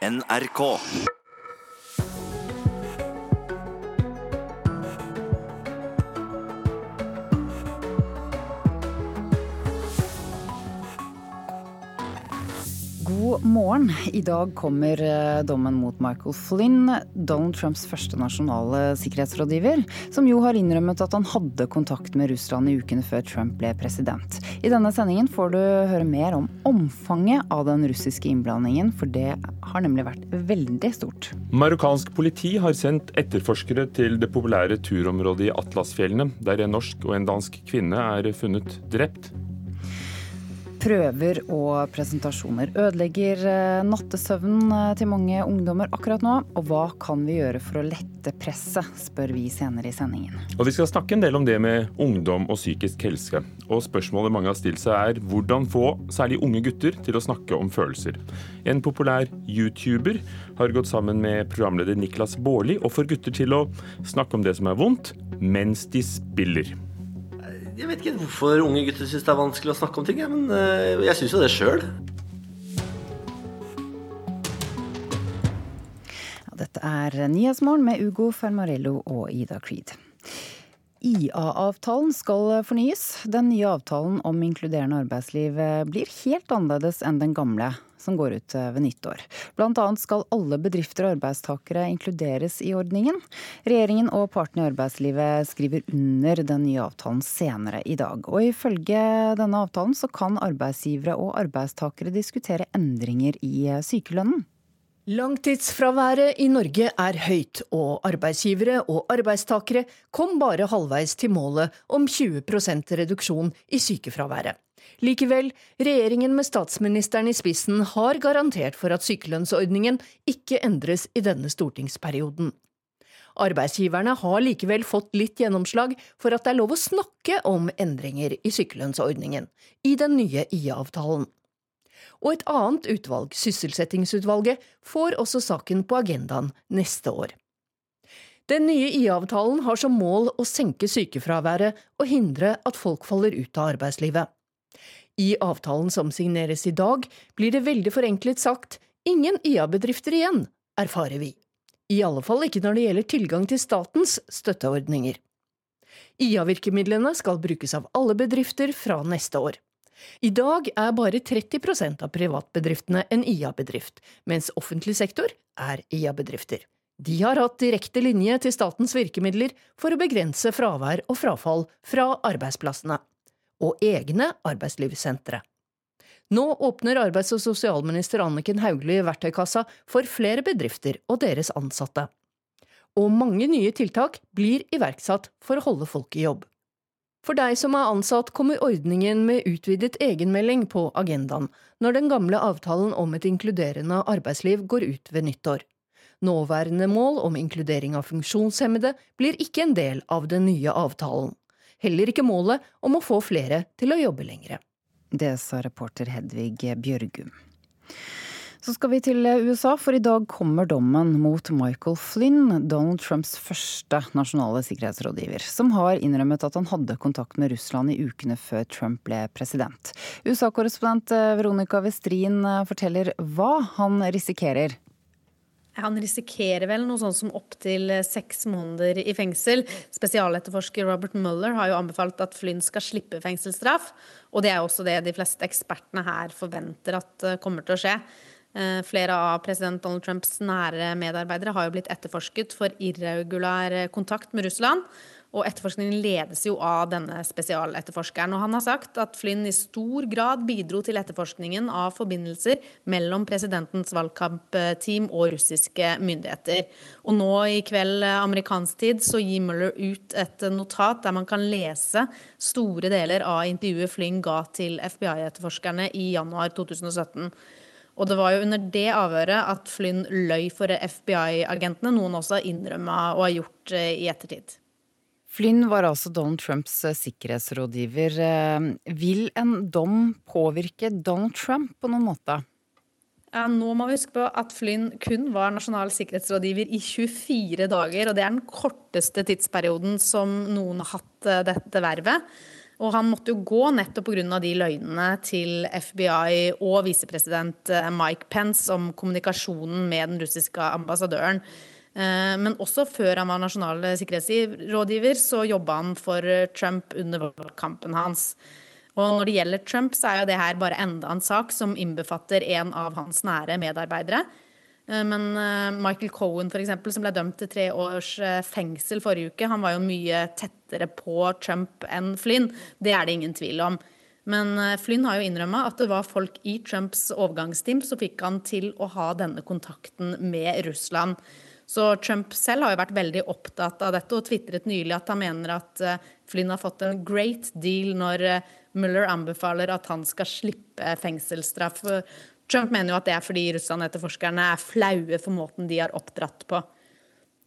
NRK. God morgen. I dag kommer eh, dommen mot Michael Flynn, Donald Trumps første nasjonale sikkerhetsrådgiver, som jo har innrømmet at han hadde kontakt med Russland i ukene før Trump ble president. I denne sendingen får du høre mer om omfanget av den russiske innblandingen, for det har nemlig vært veldig stort. Marokkansk politi har sendt etterforskere til det populære turområdet i Atlasfjellene, der en norsk og en dansk kvinne er funnet drept. Prøver og presentasjoner ødelegger eh, nattesøvnen eh, til mange ungdommer akkurat nå. Og hva kan vi gjøre for å lette presset, spør vi senere i sendingen. Og Vi skal snakke en del om det med ungdom og psykisk helse. Og spørsmålet mange har stilt seg er hvordan få særlig unge gutter til å snakke om følelser. En populær YouTuber har gått sammen med programleder Niklas Baarli og får gutter til å snakke om det som er vondt, mens de spiller. Jeg vet ikke hvorfor unge gutter syns det er vanskelig å snakke om ting, men eh, jeg syns jo det sjøl. Ja, dette er Nyhetsmorgen med Ugo Fermarello og Ida Creed. IA-avtalen skal fornyes. Den nye avtalen om inkluderende arbeidsliv blir helt annerledes enn den gamle som går ut eh, ved nyttår. Annet skal alle bedrifter og arbeidstakere inkluderes i ordningen. Regjeringen og partene i arbeidslivet skriver under den nye avtalen senere i dag. Og ifølge denne avtalen så kan arbeidsgivere og arbeidstakere diskutere endringer i eh, sykelønnen. Langtidsfraværet i Norge er høyt, og arbeidsgivere og arbeidstakere kom bare halvveis til målet om 20% reduksjon i sykefraværet. Likevel, regjeringen med statsministeren i spissen har garantert for at sykelønnsordningen ikke endres i denne stortingsperioden. Arbeidsgiverne har likevel fått litt gjennomslag for at det er lov å snakke om endringer i sykelønnsordningen i den nye IA-avtalen. Og et annet utvalg, sysselsettingsutvalget, får også saken på agendaen neste år. Den nye IA-avtalen har som mål å senke sykefraværet og hindre at folk faller ut av arbeidslivet. I avtalen som signeres i dag, blir det veldig forenklet sagt ingen IA-bedrifter igjen, erfarer vi. I alle fall ikke når det gjelder tilgang til statens støtteordninger. IA-virkemidlene skal brukes av alle bedrifter fra neste år. I dag er bare 30% av privatbedriftene en IA-bedrift, mens offentlig sektor er IA-bedrifter. De har hatt direkte linje til statens virkemidler for å begrense fravær og frafall fra arbeidsplassene og egne arbeidslivssentre. Nå åpner arbeids- og sosialminister Anniken Hauglie verktøykassa for flere bedrifter og deres ansatte. Og mange nye tiltak blir iverksatt for å holde folk i jobb. For deg som er ansatt, kommer ordningen med utvidet egenmelding på agendaen når den gamle avtalen om et inkluderende arbeidsliv går ut ved nyttår. Nåværende mål om inkludering av funksjonshemmede blir ikke en del av den nye avtalen heller ikke målet om å få flere til å jobbe lengre. Det sa reporter Hedvig Bjørgum. Så skal vi til USA, for i dag kommer dommen mot Michael Flynn, Donald Trumps første nasjonale sikkerhetsrådgiver, som har innrømmet at han hadde kontakt med Russland i ukene før Trump ble president. USA-korrespondent Veronica Westrin forteller hva han risikerer han risikerer vel noe sånn som opptil seks måneder i fengsel. Spesialetterforsker Robert Mueller har jo anbefalt at Flynn skal slippe fengselsstraff. Og det er også det de fleste ekspertene her forventer at eh, kommer til å skje. Eh, flere av president Donald Trumps nære medarbeidere har jo blitt etterforsket for irregulær kontakt med Russland. Og etterforskningen ledes jo av denne spesialetterforskeren. Og han har sagt at Flynn i stor grad bidro til etterforskningen av forbindelser mellom presidentens valgkampteam og russiske myndigheter. Og nå i kveld amerikansk tid så gir Mueller ut et notat der man kan lese store deler av intervjuet Flynn ga til FBI-etterforskerne i januar 2017. Og det var jo under det avhøret at Flynn løy for FBI-agentene, noe han også har innrømma og har gjort eh, i ettertid. Flynn var altså Donald Trumps eh, sikkerhetsrådgiver. Eh, vil en dom påvirke Donald Trump på noen måte? Ja, nå må vi huske på at Flynn kun var nasjonal sikkerhetsrådgiver i 24 dager. Og det er den korteste tidsperioden som noen har hatt eh, dette vervet. Og han måtte jo gå nettopp pga. de løgnene til FBI og visepresident Mike Pence om kommunikasjonen med den russiske ambassadøren. Eh, men også før han var nasjonal sikkerhetsrådgiver, så jobba han for Trump under valgkampen hans. Og når det gjelder Trump, så er jo det her bare enda en sak som innbefatter en av hans nære medarbeidere. Eh, men eh, Michael Cohen, f.eks., som ble dømt til tre års eh, fengsel forrige uke, han var jo mye tettere på Trump enn Flynn. Det er det ingen tvil om. Men Flynn har jo innrømma at det var folk i Trumps overgangsteam som fikk han til å ha denne kontakten med Russland. Så Trump selv har jo vært veldig opptatt av dette og tvitret nylig at han mener at Flynn har fått en great deal når Mueller anbefaler at han skal slippe fengselsstraff. Trump mener jo at det er fordi Russland-etterforskerne er flaue for måten de har oppdratt på.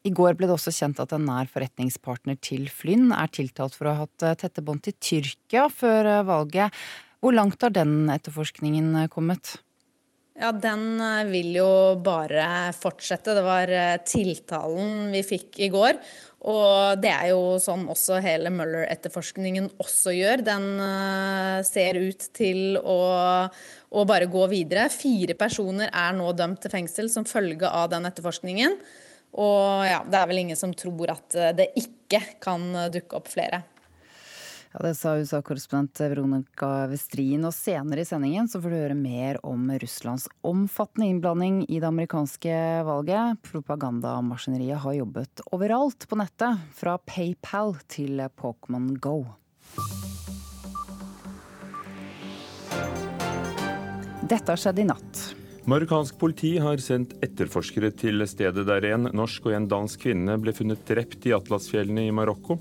I går ble det også kjent at en nær forretningspartner til Flynn er tiltalt for å ha hatt eh, tette bånd til Tyrkia før eh, valget. Hvor langt har den etterforskningen eh, kommet? Ja, Den vil jo bare fortsette. Det var tiltalen vi fikk i går. Og det er jo sånn også hele Møller-etterforskningen også gjør. Den ser ut til å, å bare gå videre. Fire personer er nå dømt til fengsel som følge av den etterforskningen. Og ja, det er vel ingen som tror at eh, det ikke kan dukke opp flere. Ja, Det sa USA-korrespondent Veronica Westrin. Og senere i sendingen så får du høre mer om Russlands omfattende innblanding i det amerikanske valget. Propagandamaskineriet har jobbet overalt på nettet, fra PayPal til Pokémon Go. Dette har skjedd i natt. Marokkansk politi har sendt etterforskere til stedet der en norsk og en dansk kvinne ble funnet drept i Atlasfjellene i Marokko.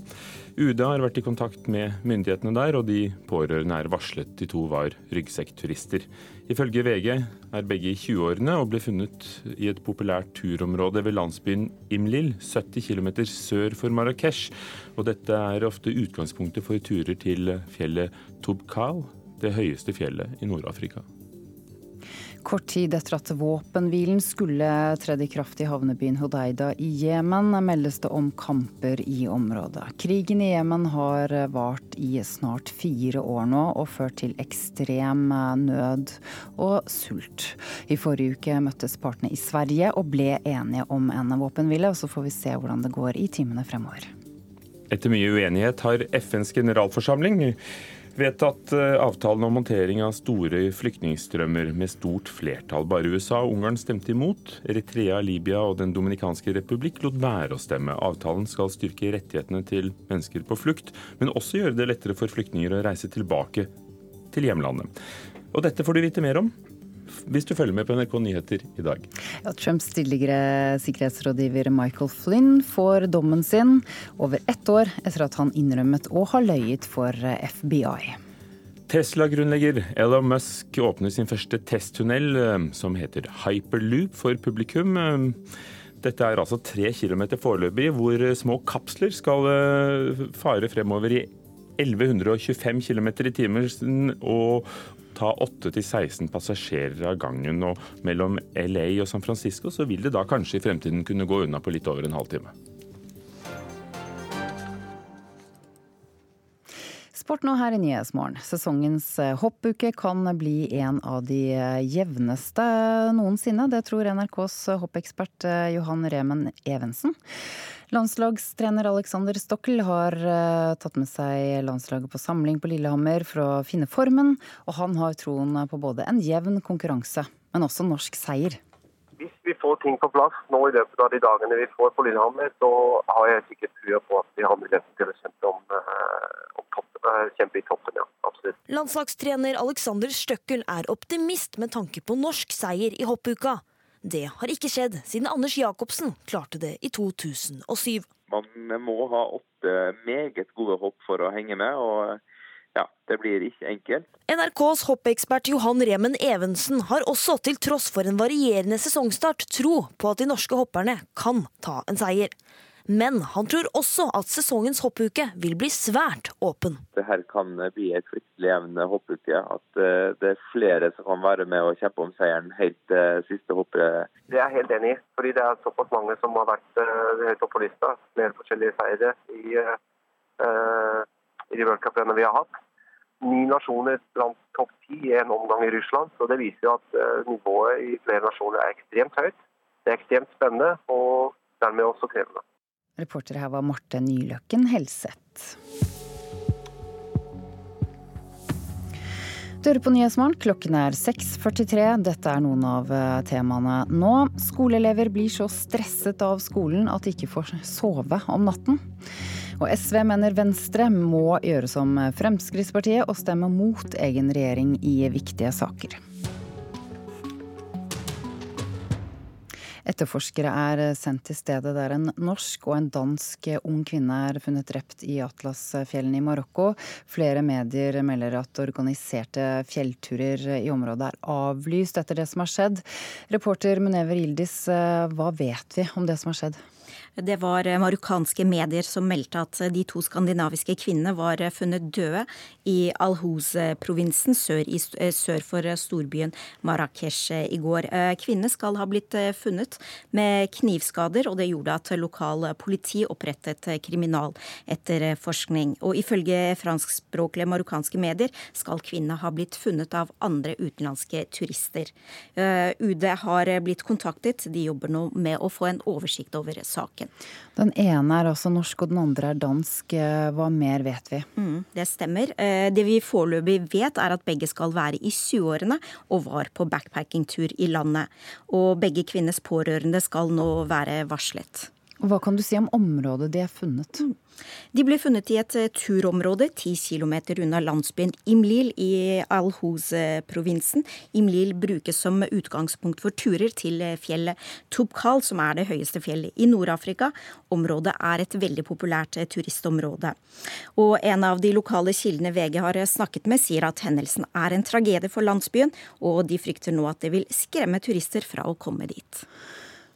UD har vært i kontakt med myndighetene der, og de pårørende er varslet. De to var ryggsekkturister. Ifølge VG er begge i 20-årene og ble funnet i et populært turområde ved landsbyen Imlil, 70 km sør for Marrakech. Og dette er ofte utgangspunktet for turer til fjellet Tubkal, det høyeste fjellet i Nord-Afrika. Kort tid etter at våpenhvilen skulle tredd i kraft i havnebyen Hodeida i Jemen, meldes det om kamper i området. Krigen i Jemen har vart i snart fire år nå og ført til ekstrem nød og sult. I forrige uke møttes partene i Sverige og ble enige om en våpenhvile, og så får vi se hvordan det går i timene fremover. Etter mye uenighet har FNs generalforsamling vedtatt eh, avtalen om montering av store flyktningstrømmer med stort flertall. Bare USA og Ungarn stemte imot. Eritrea, Libya og Den dominikanske republikk lot være å stemme. Avtalen skal styrke rettighetene til mennesker på flukt, men også gjøre det lettere for flyktninger å reise tilbake til hjemlandet. Og dette får du vite mer om hvis du følger med på NRK Nyheter i dag. Ja, Trumps tidligere sikkerhetsrådgiver Michael Flynn får dommen sin over ett år etter at han innrømmet å ha løyet for FBI. Tesla-grunnlegger Elon Musk åpner sin første testtunnel, eh, som heter Hyperloop, for publikum. Eh, dette er altså tre kilometer foreløpig, hvor små kapsler skal eh, fare fremover i 1125 km i timen og ta 8-16 passasjerer av gangen. Og mellom LA og San Francisco så vil det da kanskje i fremtiden kunne gå unna på litt over en halvtime. Sport nå her i Nyhetsmorgen. Sesongens eh, hoppuke kan bli en av de eh, jevneste noensinne. Det tror NRKs hoppekspert eh, Johan Remen Evensen. Landslagstrener Alexander Stokkel har tatt med seg landslaget på samling på Lillehammer for å finne formen, og han har troen på både en jevn konkurranse, men også norsk seier. Hvis vi får ting på plass nå i løpet av de dagene vi får på Lillehammer, så har jeg sikkert trua på at vi har muligheten til å kjempe, om, uh, om topp, uh, kjempe i toppen. ja, absolutt. Landslagstrener Alexander Støkkel er optimist med tanke på norsk seier i hoppuka. Det har ikke skjedd siden Anders Jacobsen klarte det i 2007. Man må ha åtte meget gode hopp for å henge med. og ja, det blir ikke enkelt. NRKs hoppekspert Johan Remen Evensen har også, til tross for en varierende sesongstart, tro på at de norske hopperne kan ta en seier. Men han tror også at sesongens hoppuke vil bli svært åpen. Det her kan bli et fryktelig jevn hoppuke. At eh, det er flere som kan være med og kjempe om seieren helt til siste hoppet. Det er jeg helt enig i. Fordi det er såpass mange som har vært uh, høyt oppe på lista. Flere forskjellige seire i, uh, i de worldcupene vi har hatt. ni nasjoner blant topp ti i en omgang i Russland. Så det viser jo at uh, nivået i flere nasjoner er ekstremt høyt. Det er ekstremt spennende og dermed også krevende. Reporter her var Marte Nyløkken Helseth. Du på Nyhetsmorgen. Klokken er 6.43. Dette er noen av eh, temaene nå. Skoleelever blir så stresset av skolen at de ikke får sove om natten. Og SV mener Venstre må gjøre som Fremskrittspartiet og stemme mot egen regjering i viktige saker. Etterforskere er sendt til stedet der en norsk og en dansk ung kvinne er funnet drept i Atlasfjellene i Marokko. Flere medier melder at organiserte fjellturer i området er avlyst etter det som har skjedd. Reporter Munever Yildiz, hva vet vi om det som har skjedd? Det var eh, marokkanske medier som meldte at eh, de to skandinaviske kvinnene var eh, funnet døde i Al-Hoz-provinsen sør, sør, for storbyen Marrakech i går. Kvinnene skal ha blitt funnet med knivskader, og det gjorde at lokal politi opprettet kriminaletterforskning. Og ifølge franskspråklige marokkanske medier skal kvinnene ha blitt funnet av andre utenlandske turister. UD har blitt kontaktet, de jobber nå med å få en oversikt over saken saken. Den ene er altså norsk, og den andre er dansk. Eh, hva mer vet vi? Mm, det stemmer. Eh, det vi foreløpig vet, er at begge skal være i 20-årene og var på backpackingtur i landet. Og begge kvinnes pårørende skal nå være varslet. Hva kan du si om området de er funnet? De ble funnet i et eh, turområde ti km unna landsbyen Imlil i Al-Hoz-provinsen. Imlil brukes som utgangspunkt for turer til eh, fjellet Tubkal, som er det høyeste fjellet i Nord-Afrika. Området er et veldig populært eh, turistområde. Og en av de lokale kildene VG har snakket med, sier at hendelsen er en tragedie for landsbyen, og de frykter nå at det vil skremme turister fra å komme dit.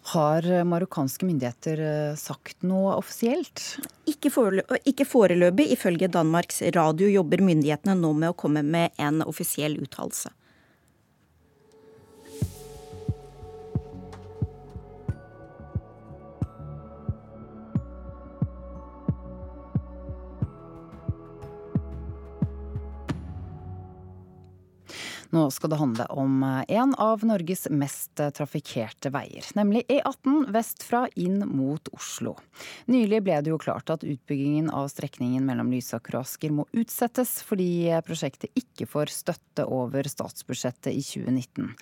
Har marokkanske myndigheter eh, sagt noe offisielt? Ikke foreløpig, ikke foreløpig. Ifølge Danmarks Radio jobber myndighetene nå med å komme med en offisiell uttalelse. Nå skal det handle om eh, en av Norges mest eh, trafikkerte veier, nemlig E18 vestfra inn mot Oslo. Nylig ble det jo klart at utbyggingen av strekningen mellom Lysaker og Asker må utsettes, fordi eh, prosjektet ikke får støtte over statsbudsjettet i 2019.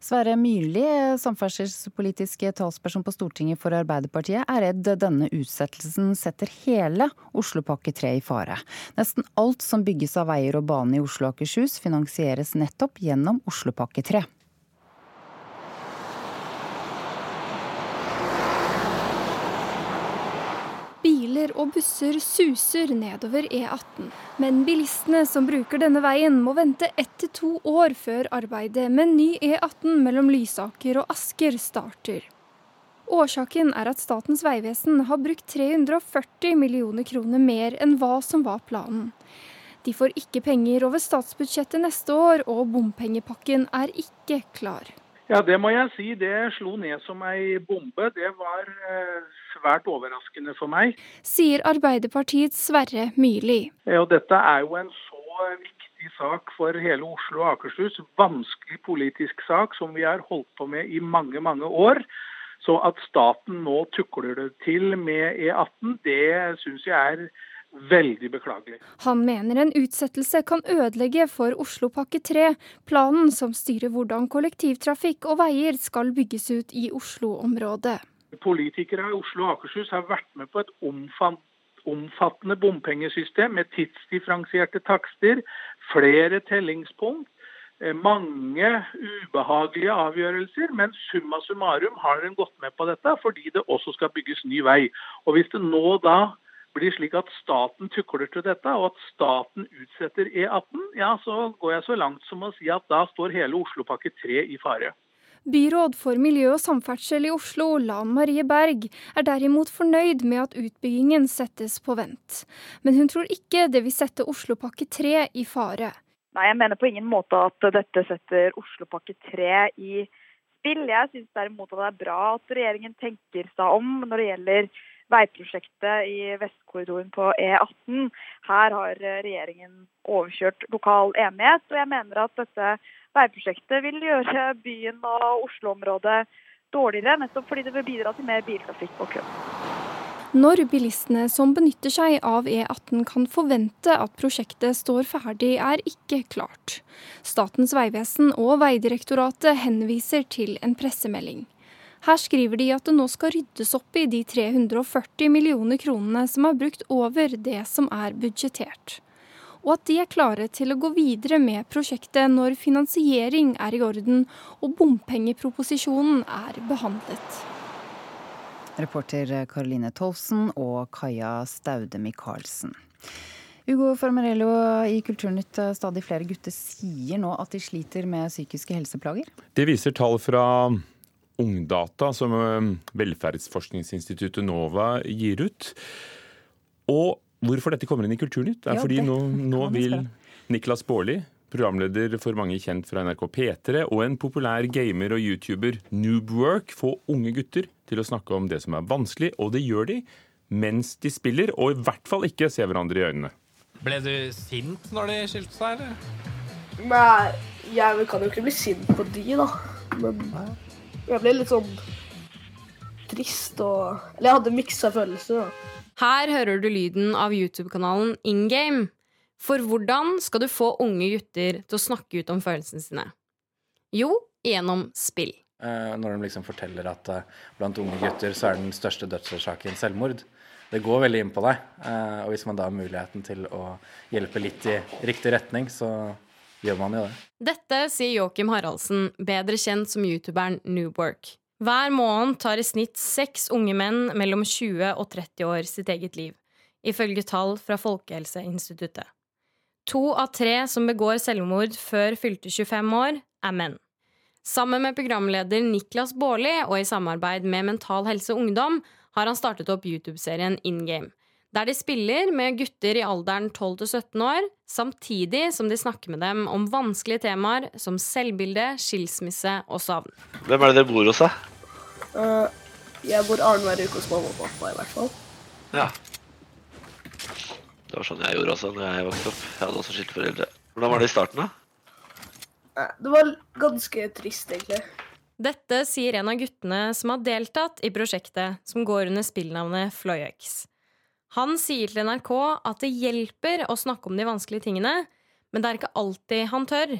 Sverre Myrli, samferdselspolitiske talsperson på Stortinget for Arbeiderpartiet, er redd denne utsettelsen setter hele Oslopakke 3 i fare. Nesten alt som bygges av veier og bane i Oslo og Akershus finansieres nettopp opp gjennom Oslopakke 3. Biler og busser suser nedover E18. Men bilistene som bruker denne veien må vente ett til to år før arbeidet med ny E18 mellom Lysaker og Asker starter. Årsaken er at Statens vegvesen har brukt 340 millioner kroner mer enn hva som var planen. De får ikke penger over statsbudsjettet neste år, og bompengepakken er ikke klar. Ja, Det må jeg si. Det slo ned som ei bombe. Det var eh, svært overraskende for meg. Sier Arbeiderpartiets Sverre Myrli. Ja, dette er jo en så viktig sak for hele Oslo og Akershus. Vanskelig politisk sak som vi har holdt på med i mange, mange år. Så at staten nå tukler det til med E18, det syns jeg er Veldig beklagelig. Han mener en utsettelse kan ødelegge for Oslopakke 3, planen som styrer hvordan kollektivtrafikk og veier skal bygges ut i Oslo-området. Politikere i Oslo og Akershus har vært med på et omfattende bompengesystem med tidsdifferensierte takster, flere tellingspunkt, eh, mange ubehagelige avgjørelser, men summa summarum har en gått med på dette fordi det også skal bygges ny vei. Og Hvis det nå da blir slik at staten tukler til dette, og at staten utsetter E18, ja, så går jeg så langt som å si at da står hele Oslopakke 3 i fare. Byråd for miljø og samferdsel i Oslo, Lan Marie Berg, er derimot fornøyd med at utbyggingen settes på vent. Men hun tror ikke det vil sette Oslopakke 3 i fare. Nei, jeg mener på ingen måte at dette setter Oslopakke 3 i spill. Jeg syns derimot at det er bra at regjeringen tenker seg om når det gjelder veiprosjektet i Vestkorridoren på E18. Her har regjeringen overkjørt lokal enighet, og jeg mener at dette veiprosjektet vil gjøre byen og Oslo-området dårligere, nettopp fordi det vil bidra til mer biltrafikk og kø. Når bilistene som benytter seg av E18 kan forvente at prosjektet står ferdig, er ikke klart. Statens vegvesen og Vegdirektoratet henviser til en pressemelding. Her skriver de at det nå skal ryddes opp i de 340 millioner kronene som er brukt over det som er budsjettert. Og at de er klare til å gå videre med prosjektet når finansiering er i orden og bompengeproposisjonen er behandlet. Reporter Karoline Tolvsen og Kaja Staude Michaelsen. Ugo Formarello, i Kulturnytt stadig flere gutter sier nå at de sliter med psykiske helseplager? Det viser tall fra Ungdata, som eh, velferdsforskningsinstituttet NOVA gir ut. Og hvorfor dette kommer inn i Kulturnytt, er ja, fordi nå, nå vil Niklas Baarli programleder for mange kjent fra NRK P3, og en populær gamer og YouTuber, Noobwork, få unge gutter til å snakke om det som er vanskelig, og det gjør de mens de spiller, og i hvert fall ikke se hverandre i øynene. Ble du sint når de skilte seg, eller? Nei, jeg kan jo ikke bli sint på de, da. Men jeg ble litt sånn trist og Eller jeg hadde miksa følelser, da. Her hører du lyden av YouTube-kanalen InGame. For hvordan skal du få unge gutter til å snakke ut om følelsene sine? Jo, gjennom spill. Eh, når de liksom forteller at eh, blant unge gutter så er den største dødsårsaken selvmord. Det går veldig inn på deg. Eh, og hvis man da har muligheten til å hjelpe litt i riktig retning, så gjør man jo det. Dette sier Joakim Haraldsen, bedre kjent som youtuberen Newbork. Hver måned tar i snitt seks unge menn mellom 20 og 30 år sitt eget liv, ifølge tall fra Folkehelseinstituttet. To av tre som begår selvmord før fylte 25 år, er menn. Sammen med programleder Niklas Baarli og i samarbeid med Mental Helse Ungdom har han startet opp YouTube-serien In Game, der de spiller med gutter i alderen 12 17 år, samtidig som de snakker med dem om vanskelige temaer som selvbilde, skilsmisse og savn. Hvem er det dere bor hos, da? Uh, jeg bor annenhver uke hos mamma og pappa, i hvert fall. Ja. Det var sånn jeg gjorde også når jeg vokste opp. Jeg hadde også skilte foreldre. Hvordan var det i starten, da? Det var ganske trist, egentlig. Dette sier en av guttene som har deltatt i prosjektet, som går under spillnavnet Floyex. Han sier til NRK at det hjelper å snakke om de vanskelige tingene, men det er ikke alltid han tør.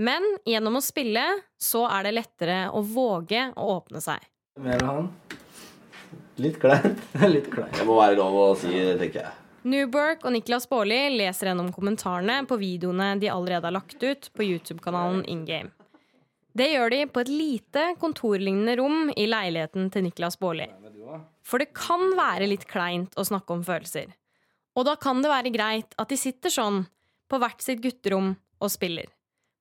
Men gjennom å spille så er det lettere å våge å åpne seg. Mer han. Litt kleint. Litt kleint. Det må være lov å si, tenker jeg. Newberg og Niklas Baarli leser gjennom kommentarene på videoene de allerede har lagt ut på YouTube-kanalen InGame. Det gjør de på et lite kontorlignende rom i leiligheten til Niklas Baarli. For det kan være litt kleint å snakke om følelser. Og da kan det være greit at de sitter sånn, på hvert sitt gutterom, og spiller.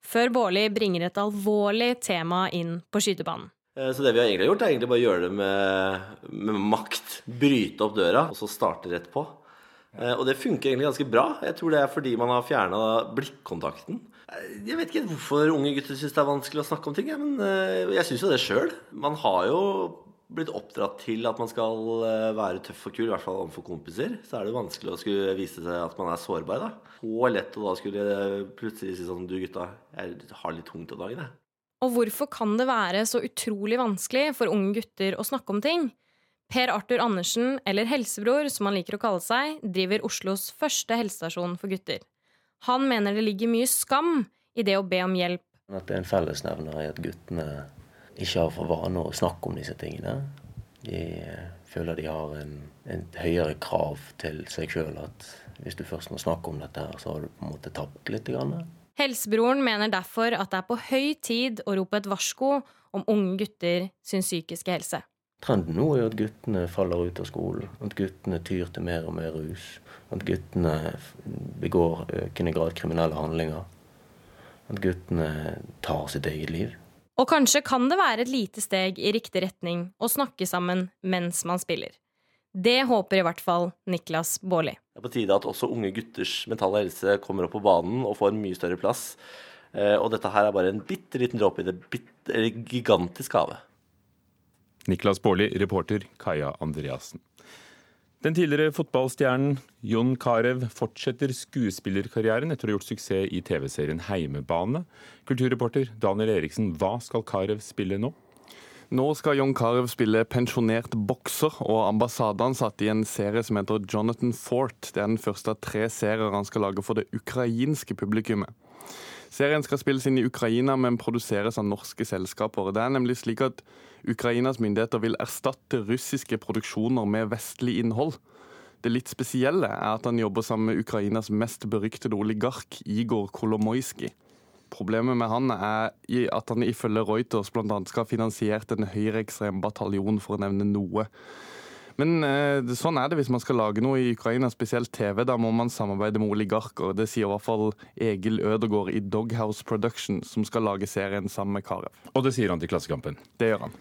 Før Bårli bringer et alvorlig tema inn på skytebanen. Eh, så det vi har egentlig gjort, er egentlig bare å gjøre det med, med makt. Bryte opp døra, og så starte rett på. Eh, og det funker egentlig ganske bra. Jeg tror det er fordi man har fjerna blikkontakten. Eh, jeg vet ikke hvorfor unge gutter syns det er vanskelig å snakke om ting, men jeg syns jo det sjøl. Man har jo blitt oppdratt til at man skal være tøff og kul, i hvert fall overfor kompiser. Så er det vanskelig å skulle vise seg at man er sårbar, da. Så lett å da skulle plutselig si sånn Du gutta, jeg har litt tungt om dagen, jeg. Og hvorfor kan det være så utrolig vanskelig for unge gutter å snakke om ting? Per Arthur Andersen, eller Helsebror som han liker å kalle seg, driver Oslos første helsestasjon for gutter. Han mener det ligger mye skam i det å be om hjelp. At det er en fellesnevner i at guttene ikke har for vane å snakke om disse tingene. De føler de har en, en høyere krav til seg sjøl. At hvis du først må snakke om dette, her, så har du på en måte tapt litt. Helsebroren mener derfor at det er på høy tid å rope et varsko om unge gutter sin psykiske helse. Trenden nå er jo at guttene faller ut av skolen. At guttene tyr til mer og mer rus. At guttene begår økende grad kriminelle handlinger. At guttene tar sitt eget liv. Og kanskje kan det være et lite steg i riktig retning å snakke sammen mens man spiller. Det håper i hvert fall Niklas Baarli. Det er på tide at også unge gutters mentale helse kommer opp på banen og får en mye større plass. Eh, og dette her er bare en bitte liten dråpe i det gigantiske havet. Niklas Baarli, reporter Kaja Andreassen. Den tidligere fotballstjernen Jon Carew fortsetter skuespillerkarrieren etter å ha gjort suksess i TV-serien Heimebane. Kulturreporter Daniel Eriksen, hva skal Carew spille nå? Nå skal Jon Carew spille pensjonert bokser og ambassadeansatt i en serie som heter Jonathan Fort. Det er den første av tre serier han skal lage for det ukrainske publikummet. Serien skal spilles inn i Ukraina, men produseres av norske selskaper. Det er nemlig slik at Ukrainas myndigheter vil erstatte russiske produksjoner med vestlig innhold. Det litt spesielle er at han jobber sammen med Ukrainas mest beryktede oligark, Igor Kolomoisky. Problemet med han er at han ifølge Reuters bl.a. skal ha finansiert en høyreekstrem bataljon, for å nevne noe. Men eh, sånn er det hvis man skal lage noe i Ukraina, spesielt TV. Da må man samarbeide med oligarker. Det sier i hvert fall Egil Ødegård i Doghouse Production, som skal lage serien sammen med Karev. Og det sier han til Klassekampen. Det gjør han.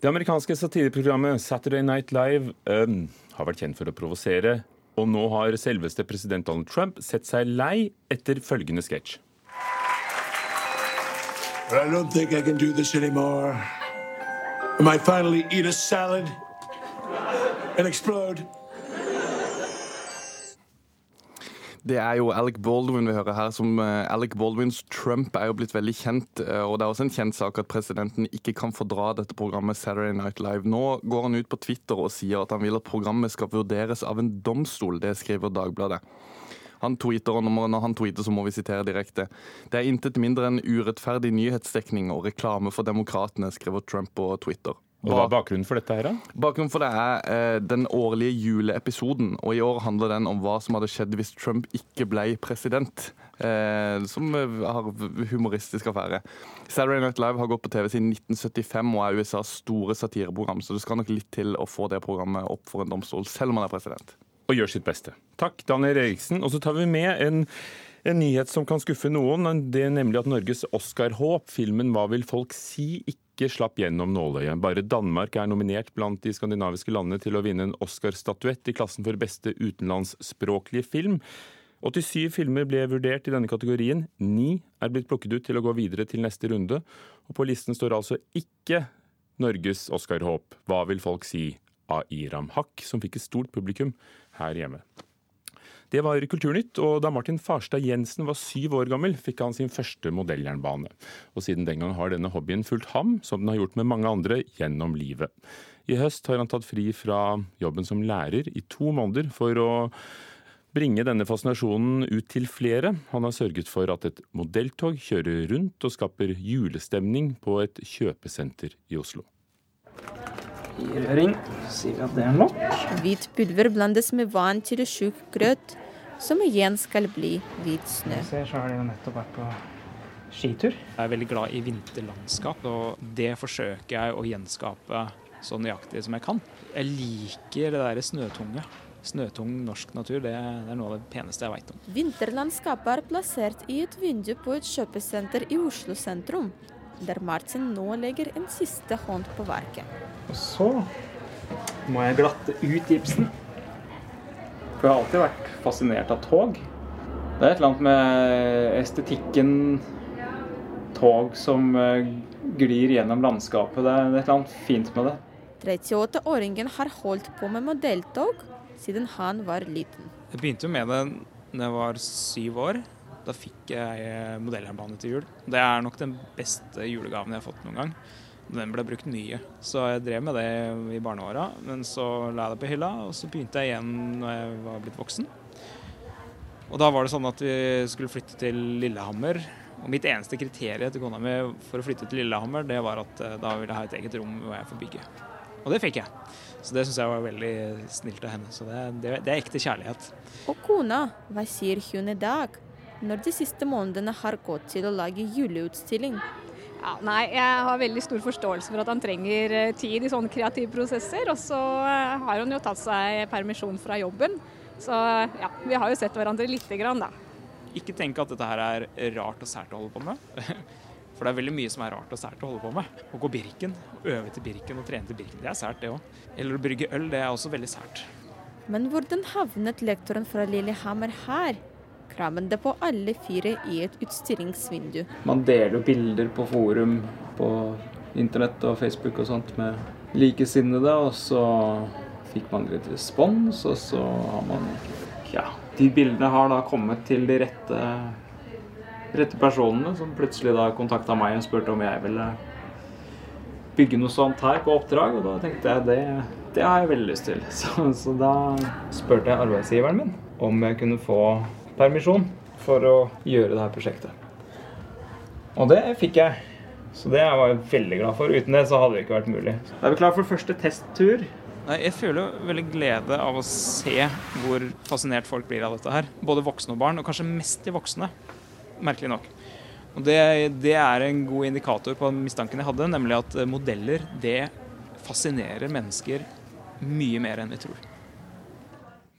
Det amerikanske satireprogrammet Saturday Night Live um, har vært kjent for å provosere. Og nå har selveste president Donald Trump sett seg lei etter følgende sketsj. I don't think I can do this anymore. I might finally eat a salad and explode. Det er jo Alec Baldwin vi hører her. som uh, Alec Baldwins Trump er jo blitt veldig kjent. Uh, og Det er også en kjent sak at presidenten ikke kan fordra dette programmet Saturday Night Live. Nå går han ut på Twitter og sier at han vil at programmet skal vurderes av en domstol. Det skriver Dagbladet. Han tweeter, og når han tweeter, så må vi sitere direkte. Det er intet mindre enn urettferdig nyhetsdekning og reklame for demokratene, skriver Trump på Twitter. Og Hva er bakgrunnen for dette? her da? Bakgrunnen for det er eh, den årlige juleepisoden. og I år handler den om hva som hadde skjedd hvis Trump ikke ble president. Eh, som har humoristisk affære. Saturday Night Live har gått på TV siden 1975 og er USAs store satireprogram, så det skal nok litt til å få det programmet opp for en domstol, selv om han er president. Og gjør sitt beste. Takk, Daniel Eriksen. Og så tar vi med en en nyhet som kan skuffe noen, det er nemlig at Norges Oscar-håp, filmen 'Hva vil folk si?' ikke slapp gjennom nåløyet. Bare Danmark er nominert blant de skandinaviske landene til å vinne en Oscar-statuett i klassen for beste utenlandsspråklige film. 87 filmer ble vurdert i denne kategorien. Ni er blitt plukket ut til å gå videre til neste runde. Og på listen står altså ikke Norges Oscar-håp. Hva vil folk si? av Iram Haq, som fikk et stort publikum her hjemme. Det var Kulturnytt, og da Martin Farstad Jensen var syv år gammel, fikk han sin første modelljernbane. Og siden den gang har denne hobbyen fulgt ham, som den har gjort med mange andre, gjennom livet. I høst har han tatt fri fra jobben som lærer i to måneder for å bringe denne fascinasjonen ut til flere. Han har sørget for at et modelltog kjører rundt og skaper julestemning på et kjøpesenter i Oslo. I røring sier vi at det er nok. Hvit pulver blandes med vann til tjukk grøt som igjen skal bli hvit snø. Ser, så har de jo nettopp vært på skitur. Jeg er veldig glad i vinterlandskap, og det forsøker jeg å gjenskape så nøyaktig som jeg kan. Jeg liker det derre snøtunge. Snøtung norsk natur, det er noe av det peneste jeg veit om. Vinterlandskapet er plassert i et vindu på et kjøpesenter i Oslo sentrum, der Martin nå legger en siste hånd på verket. Og så må jeg glatte ut gipsen. For jeg har alltid vært fascinert av tog. Det er et eller annet med estetikken tog som eh, glir gjennom landskapet. Det er et eller annet fint med det. 38-åringen har holdt på med modelltog siden han var liten. Jeg begynte jo med det da jeg var syv år. Da fikk jeg modelljernbane til jul. Det er nok den beste julegaven jeg har fått noen gang. Den ble brukt mye, så jeg drev med det i barneåra. Men så la jeg det på hylla, og så begynte jeg igjen når jeg var blitt voksen. Og da var det sånn at vi skulle flytte til Lillehammer. Og mitt eneste kriterium til kona mi for å flytte til Lillehammer, det var at eh, da ville jeg ha et eget rom hvor jeg får bygge. Og det fikk jeg. Så det syns jeg var veldig snilt av henne. Så det, det, det er ekte kjærlighet. Og kona, hva sier hun i dag? Når de siste månedene har gått til å lage juleutstilling. Ja, nei, jeg har veldig stor forståelse for at han trenger eh, tid i sånne kreative prosesser. Og så eh, har han jo tatt seg permisjon fra jobben. Så ja, vi har jo sett hverandre lite grann, da. Ikke tenk at dette her er rart og sært å holde på med. For det er veldig mye som er rart og sært å holde på med. Å gå Birken, øve til Birken og trene til Birken, det er sært det òg. Eller å brygge øl, det er også veldig sært. Men hvordan havnet lektoren fra Lillehammer her? Kravene på alle fire i et utstillingsvindu. Man deler jo bilder på forum på internett og Facebook og sånt med likesinnede, og så fikk man litt respons, og så har man Ja, de bildene har da kommet til de rette, rette personene, som plutselig da kontakta meg og spurte om jeg ville bygge noe sånt her på oppdrag, og da tenkte jeg det, det har jeg veldig lyst til. Så, så da spurte jeg arbeidsgiveren min om jeg kunne få permisjon for å gjøre det her prosjektet. Og det fikk jeg. Så det var jeg veldig glad for. Uten det så hadde det ikke vært mulig. Da er vi klar for første testtur. Jeg føler veldig glede av å se hvor fascinert folk blir av dette her. Både voksne og barn, og kanskje mest de voksne. Merkelig nok. Og det, det er en god indikator på mistanken jeg hadde, nemlig at modeller det fascinerer mennesker mye mer enn vi tror.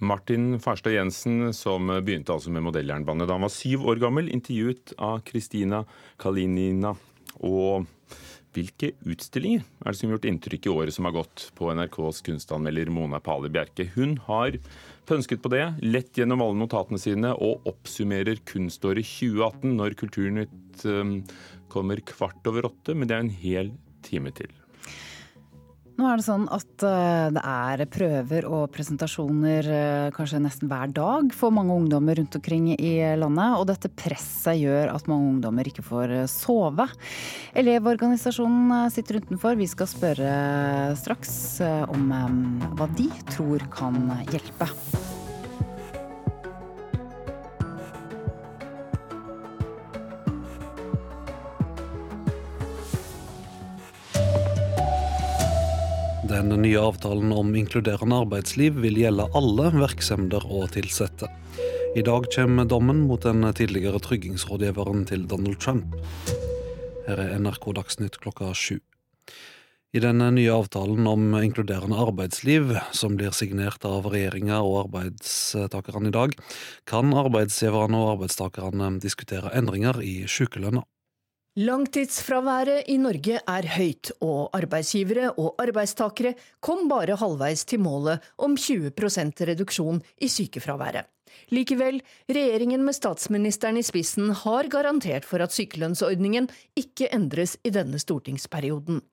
Martin Farstad Jensen, som begynte altså med modelljernbane da han var syv år gammel, intervjuet av Kristina Kalinina. Og hvilke utstillinger er det som har gjort inntrykk i året som har gått på NRKs kunstanmelder Mona Pale Bjerke? Hun har pønsket på det, lett gjennom alle notatene sine og oppsummerer kunståret 2018 når Kulturnytt um, kommer kvart over åtte, men det er en hel time til. Nå er det sånn at eh, det er prøver og presentasjoner eh, kanskje nesten hver dag for mange ungdommer rundt omkring i landet. Og dette presset gjør at mange ungdommer ikke får eh, sove. Elevorganisasjonen sitter utenfor. Vi skal spørre straks om hva de tror kan hjelpe. Den nye avtalen om inkluderende arbeidsliv vil gjelde alle virksomheter og ansatte. I dag kommer dommen mot den tidligere tryggingsrådgiveren til Donald Trump. Her er NRK Dagsnytt klokka sju. I den nye avtalen om inkluderende arbeidsliv, som blir signert av regjeringa og arbeidstakerne i dag, kan arbeidsgiverne og arbeidstakerne diskutere endringer i sykelønna. Langtidsfraværet i Norge er høyt, og arbeidsgivere og arbeidstakere kom bare halvveis til målet om 20% reduksjon i sykefraværet. Likevel, regjeringen med statsministeren i spissen har garantert for at sykelønnsordningen ikke endres i denne stortingsperioden.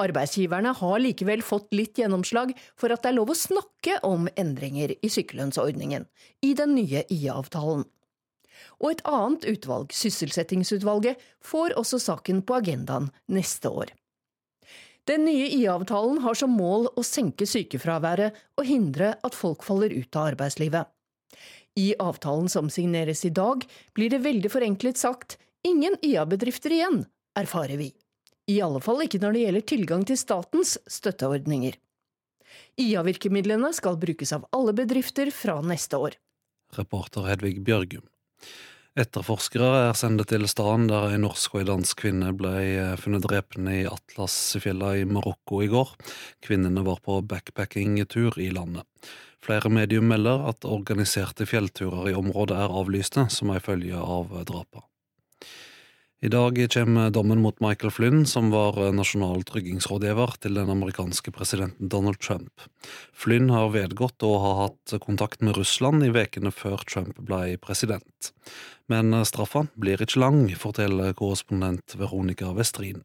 Arbeidsgiverne har likevel fått litt gjennomslag for at det er lov å snakke om endringer i sykelønnsordningen i den nye IA-avtalen og et annet utvalg, sysselsettingsutvalget, får også saken på agendaen neste år. Den nye IA-avtalen har som mål å senke sykefraværet og hindre at folk faller ut av arbeidslivet. I avtalen som signeres i dag, blir det veldig forenklet sagt ingen IA-bedrifter igjen, erfarer vi. I alle fall ikke når det gjelder tilgang til statens støtteordninger. IA-virkemidlene skal brukes av alle bedrifter fra neste år. Reporter Hedvig Bjørgum. Etterforskere er sendt til stedet der en norsk og en dansk kvinne ble eh, funnet drepne i Atlasfjella i Marokko i går. Kvinnene var på backpackingtur i landet. Flere medium melder at organiserte fjellturer i området er avlyste som ei følge av drapene. I dag kommer dommen mot Michael Flynn, som var nasjonal tryggingsrådgiver til den amerikanske presidenten Donald Trump. Flynn har vedgått å ha hatt kontakt med Russland i ukene før Trump ble president. Men straffa blir ikke lang, forteller korrespondent Veronica Westrin.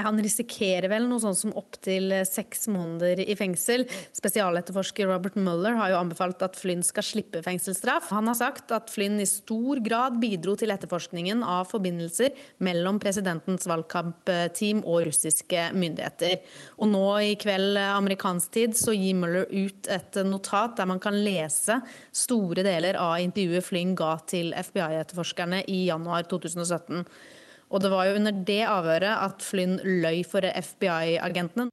Han risikerer vel noe sånt som opptil seks måneder i fengsel. Spesialetterforsker Robert Mueller har jo anbefalt at Flynn skal slippe fengselsstraff. Han har sagt at Flynn i stor grad bidro til etterforskningen av forbindelser mellom presidentens valgkampteam og russiske myndigheter. Og nå i kveld amerikansk tid så gir Mueller ut et notat der man kan lese store deler av intervjuet Flynn ga til FBI-etterforskerne i januar 2017. Og det var jo under det avhøret at Flynn løy for FBI-agentene.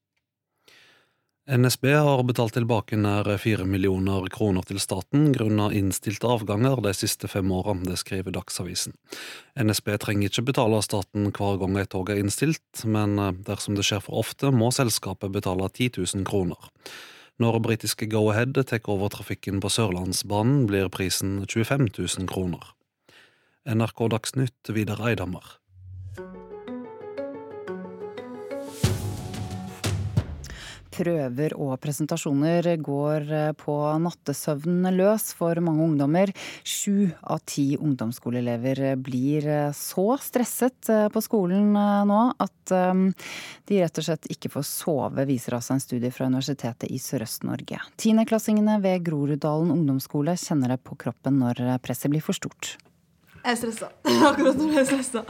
NSB har betalt tilbake nær fire millioner kroner til staten grunnet innstilte avganger de siste fem årene, det skriver Dagsavisen. NSB trenger ikke betale staten hver gang et tog er innstilt, men dersom det skjer for ofte, må selskapet betale 10 000 kroner. Når britiske Go-Ahead tar over trafikken på Sørlandsbanen, blir prisen 25 000 kroner. NRK Dagsnytt, Vidar Eidhammer. Prøver og presentasjoner går eh, på nattesøvnen løs for mange ungdommer. Sju av ti ungdomsskoleelever blir eh, så stresset eh, på skolen nå at de rett og slett ikke får sove, viser altså en studie fra Universitetet i Sørøst-Norge. Tiendeklassingene ved Groruddalen ungdomsskole kjenner det på kroppen når presset blir for stort. Jeg er stressa. Akkurat nå er jeg stressa.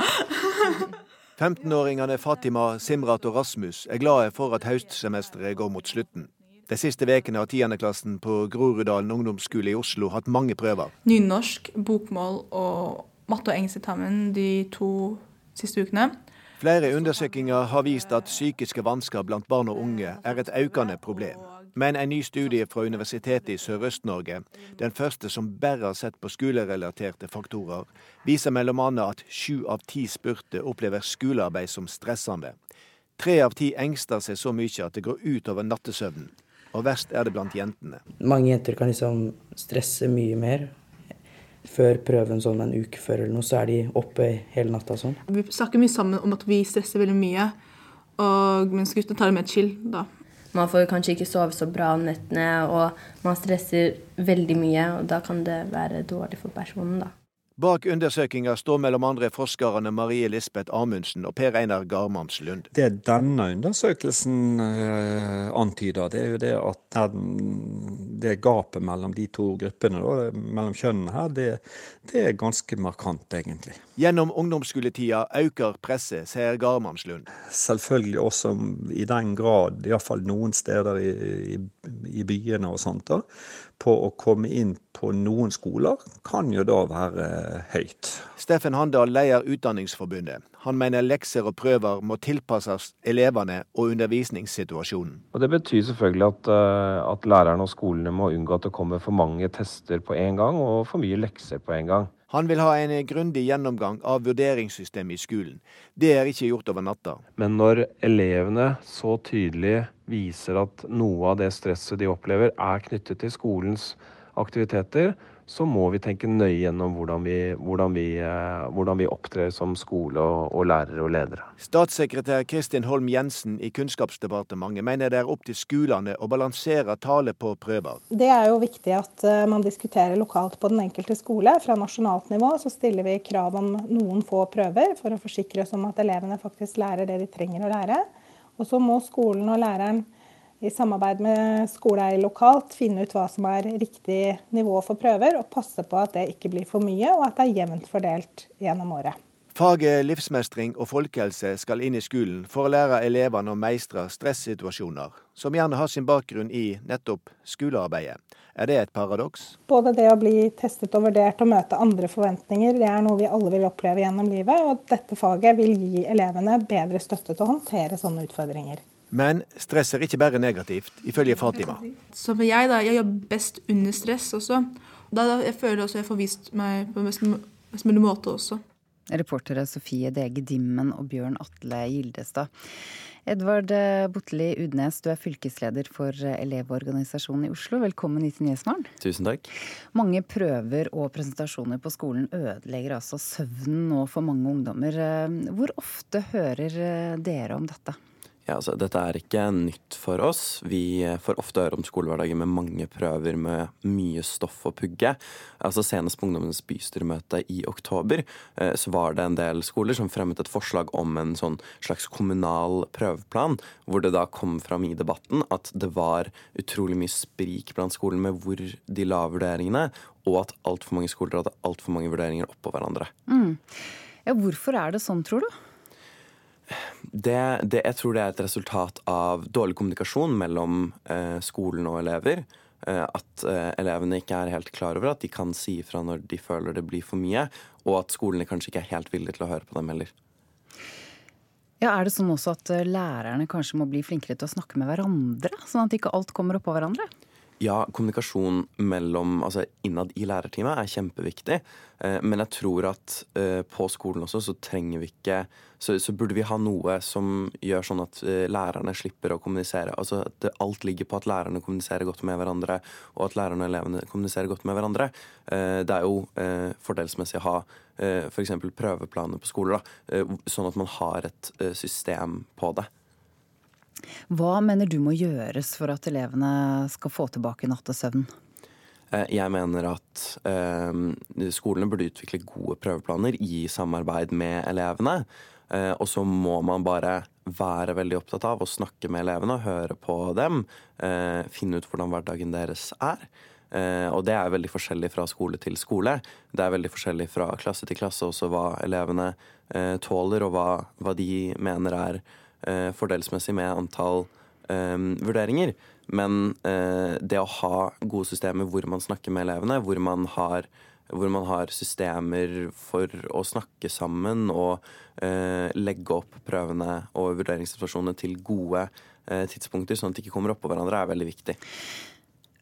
15-åringene Fatima, Simrat og Rasmus er glade for at høstsemesteret går mot slutten. De siste ukene har tiendeklassen på Groruddalen ungdomsskole i Oslo hatt mange prøver. Nynorsk, bokmål og matte og engelskeksamen de to siste ukene. Flere undersøkelser har vist at psykiske vansker blant barn og unge er et økende problem. Men en ny studie fra Universitetet i Sørøst-Norge, den første som bare har sett på skolerelaterte faktorer, viser bl.a. at sju av ti spurte opplever skolearbeid som stressende. Tre av ti engster seg så mye at det går utover nattesøvnen. Og verst er det blant jentene. Mange jenter kan liksom stresse mye mer. Før prøven sånn en uke før eller noe, så er de oppe hele natta sånn. Vi snakker mye sammen om at vi stresser veldig mye, og mens guttene tar det mer chill da. Man får kanskje ikke sove så bra om nettene, og man stresser veldig mye, og da kan det være dårlig for personen, da. Bak undersøkinga står mellom andre forskerne Marie Lisbeth Amundsen og Per Einar Garmams Lund. Det denne undersøkelsen eh, antyder, det er jo det at den, det gapet mellom de to gruppene, da, mellom kjønnene her, det, det, er ganske markant, egentlig. Gjennom ungdomsskoletida øker presset, sier Garmamslund. Selvfølgelig også i den grad, iallfall noen steder i, i, i byene og sånt, da, på å komme inn på noen skoler kan jo da være høyt. Steffen Handal leder Utdanningsforbundet. Han mener lekser og prøver må tilpasses elevene og undervisningssituasjonen. Og Det betyr selvfølgelig at, eh, at lærerne og skolene må unngå at det kommer for mange tester på en gang og for mye lekser på en gang. Han vil ha en grundig gjennomgang av vurderingssystemet i skolen. Det er ikke gjort over natta. Men når elevene så tydelig viser at noe av det stresset de opplever er knyttet til skolens aktiviteter, så må vi tenke nøye gjennom hvordan vi, hvordan vi, eh, hvordan vi opptrer som skole og, og, lærere og ledere. Statssekretær Kristin Holm Jensen i Kunnskapsdepartementet mener det er opp til skolene å balansere tale på prøver. Det er jo viktig at eh, man diskuterer lokalt på den enkelte skole. Fra nasjonalt nivå så stiller vi krav om noen få prøver for å forsikre oss om at elevene faktisk lærer det de trenger å lære. Og så må skolen og læreren i samarbeid med skoleeier lokalt finne ut hva som er riktig nivå for prøver, og passe på at det ikke blir for mye, og at det er jevnt fordelt gjennom året. Faget livsmestring og folkehelse skal inn i skolen for å lære elevene å meistre stressituasjoner, som gjerne har sin bakgrunn i nettopp skolearbeidet. Er det et paradoks? Både det å bli testet og vurdert og møte andre forventninger, det er noe vi alle vil oppleve gjennom livet, og dette faget vil gi elevene bedre støtte til å håndtere sånne utfordringer. Men stress er ikke bare negativt, ifølge Fatima. Som jeg, da, jeg jobber best under stress også. Da, da jeg føler også jeg får vist meg på best, best mulig måte også. Reportere Sofie Dege Dimmen og Bjørn Atle Gildestad. Edvard Botli Udnes, du er fylkesleder for Elevorganisasjonen i Oslo. Velkommen hit til Nyhetsmorgen. Tusen takk. Mange prøver og presentasjoner på skolen ødelegger altså søvnen nå for mange ungdommer. Hvor ofte hører dere om dette? Ja, altså, dette er ikke nytt for oss. Vi får ofte høre om skolehverdager med mange prøver med mye stoff å pugge. Altså Senest på Ungdommenes bystyremøte i oktober eh, så var det en del skoler som fremmet et forslag om en sånn slags kommunal prøveplan, hvor det da kom fram i debatten at det var utrolig mye sprik blant skolene med hvor de la vurderingene, og at altfor mange skoler hadde altfor mange vurderinger oppå hverandre. Mm. Ja, hvorfor er det sånn, tror du? Det, det, jeg tror det er et resultat av dårlig kommunikasjon mellom eh, skolen og elever. Eh, at eh, elevene ikke er helt klar over at de kan si ifra når de føler det blir for mye, og at skolene kanskje ikke er helt villige til å høre på dem heller. Ja, Er det sånn også at eh, lærerne kanskje må bli flinkere til å snakke med hverandre, sånn at ikke alt kommer oppå hverandre? Ja, kommunikasjon mellom, altså innad i lærerteamet er kjempeviktig. Eh, men jeg tror at eh, på skolen også så trenger vi ikke så, så, burde vi ha noe som gjør sånn at eh, lærerne slipper å kommunisere. Altså at alt ligger på at lærerne kommuniserer godt med hverandre, og at lærerne og elevene kommuniserer godt med hverandre. Det er jo fordelsmessig å ha f.eks. prøveplaner på skoler, da, sånn at man har et system på det. Hva mener du må gjøres for at elevene skal få tilbake nattesøvnen? Jeg mener at eh, skolene burde utvikle gode prøveplaner i samarbeid med elevene. Eh, og så må man bare være veldig opptatt av å snakke med elevene og høre på dem. Eh, finne ut hvordan hverdagen deres er. Eh, og det er veldig forskjellig fra skole til skole. Det er veldig forskjellig fra klasse til klasse også hva elevene eh, tåler, og hva, hva, de mener er fordelsmessig med antall vurderinger. Men eh, det å ha gode systemer hvor man snakker med elevene, hvor man har, hvor man har systemer for å snakke sammen og eh, legge opp prøvene og vurderingssituasjonene til gode eh, tidspunkter, sånn at de ikke kommer oppå hverandre, er veldig viktig.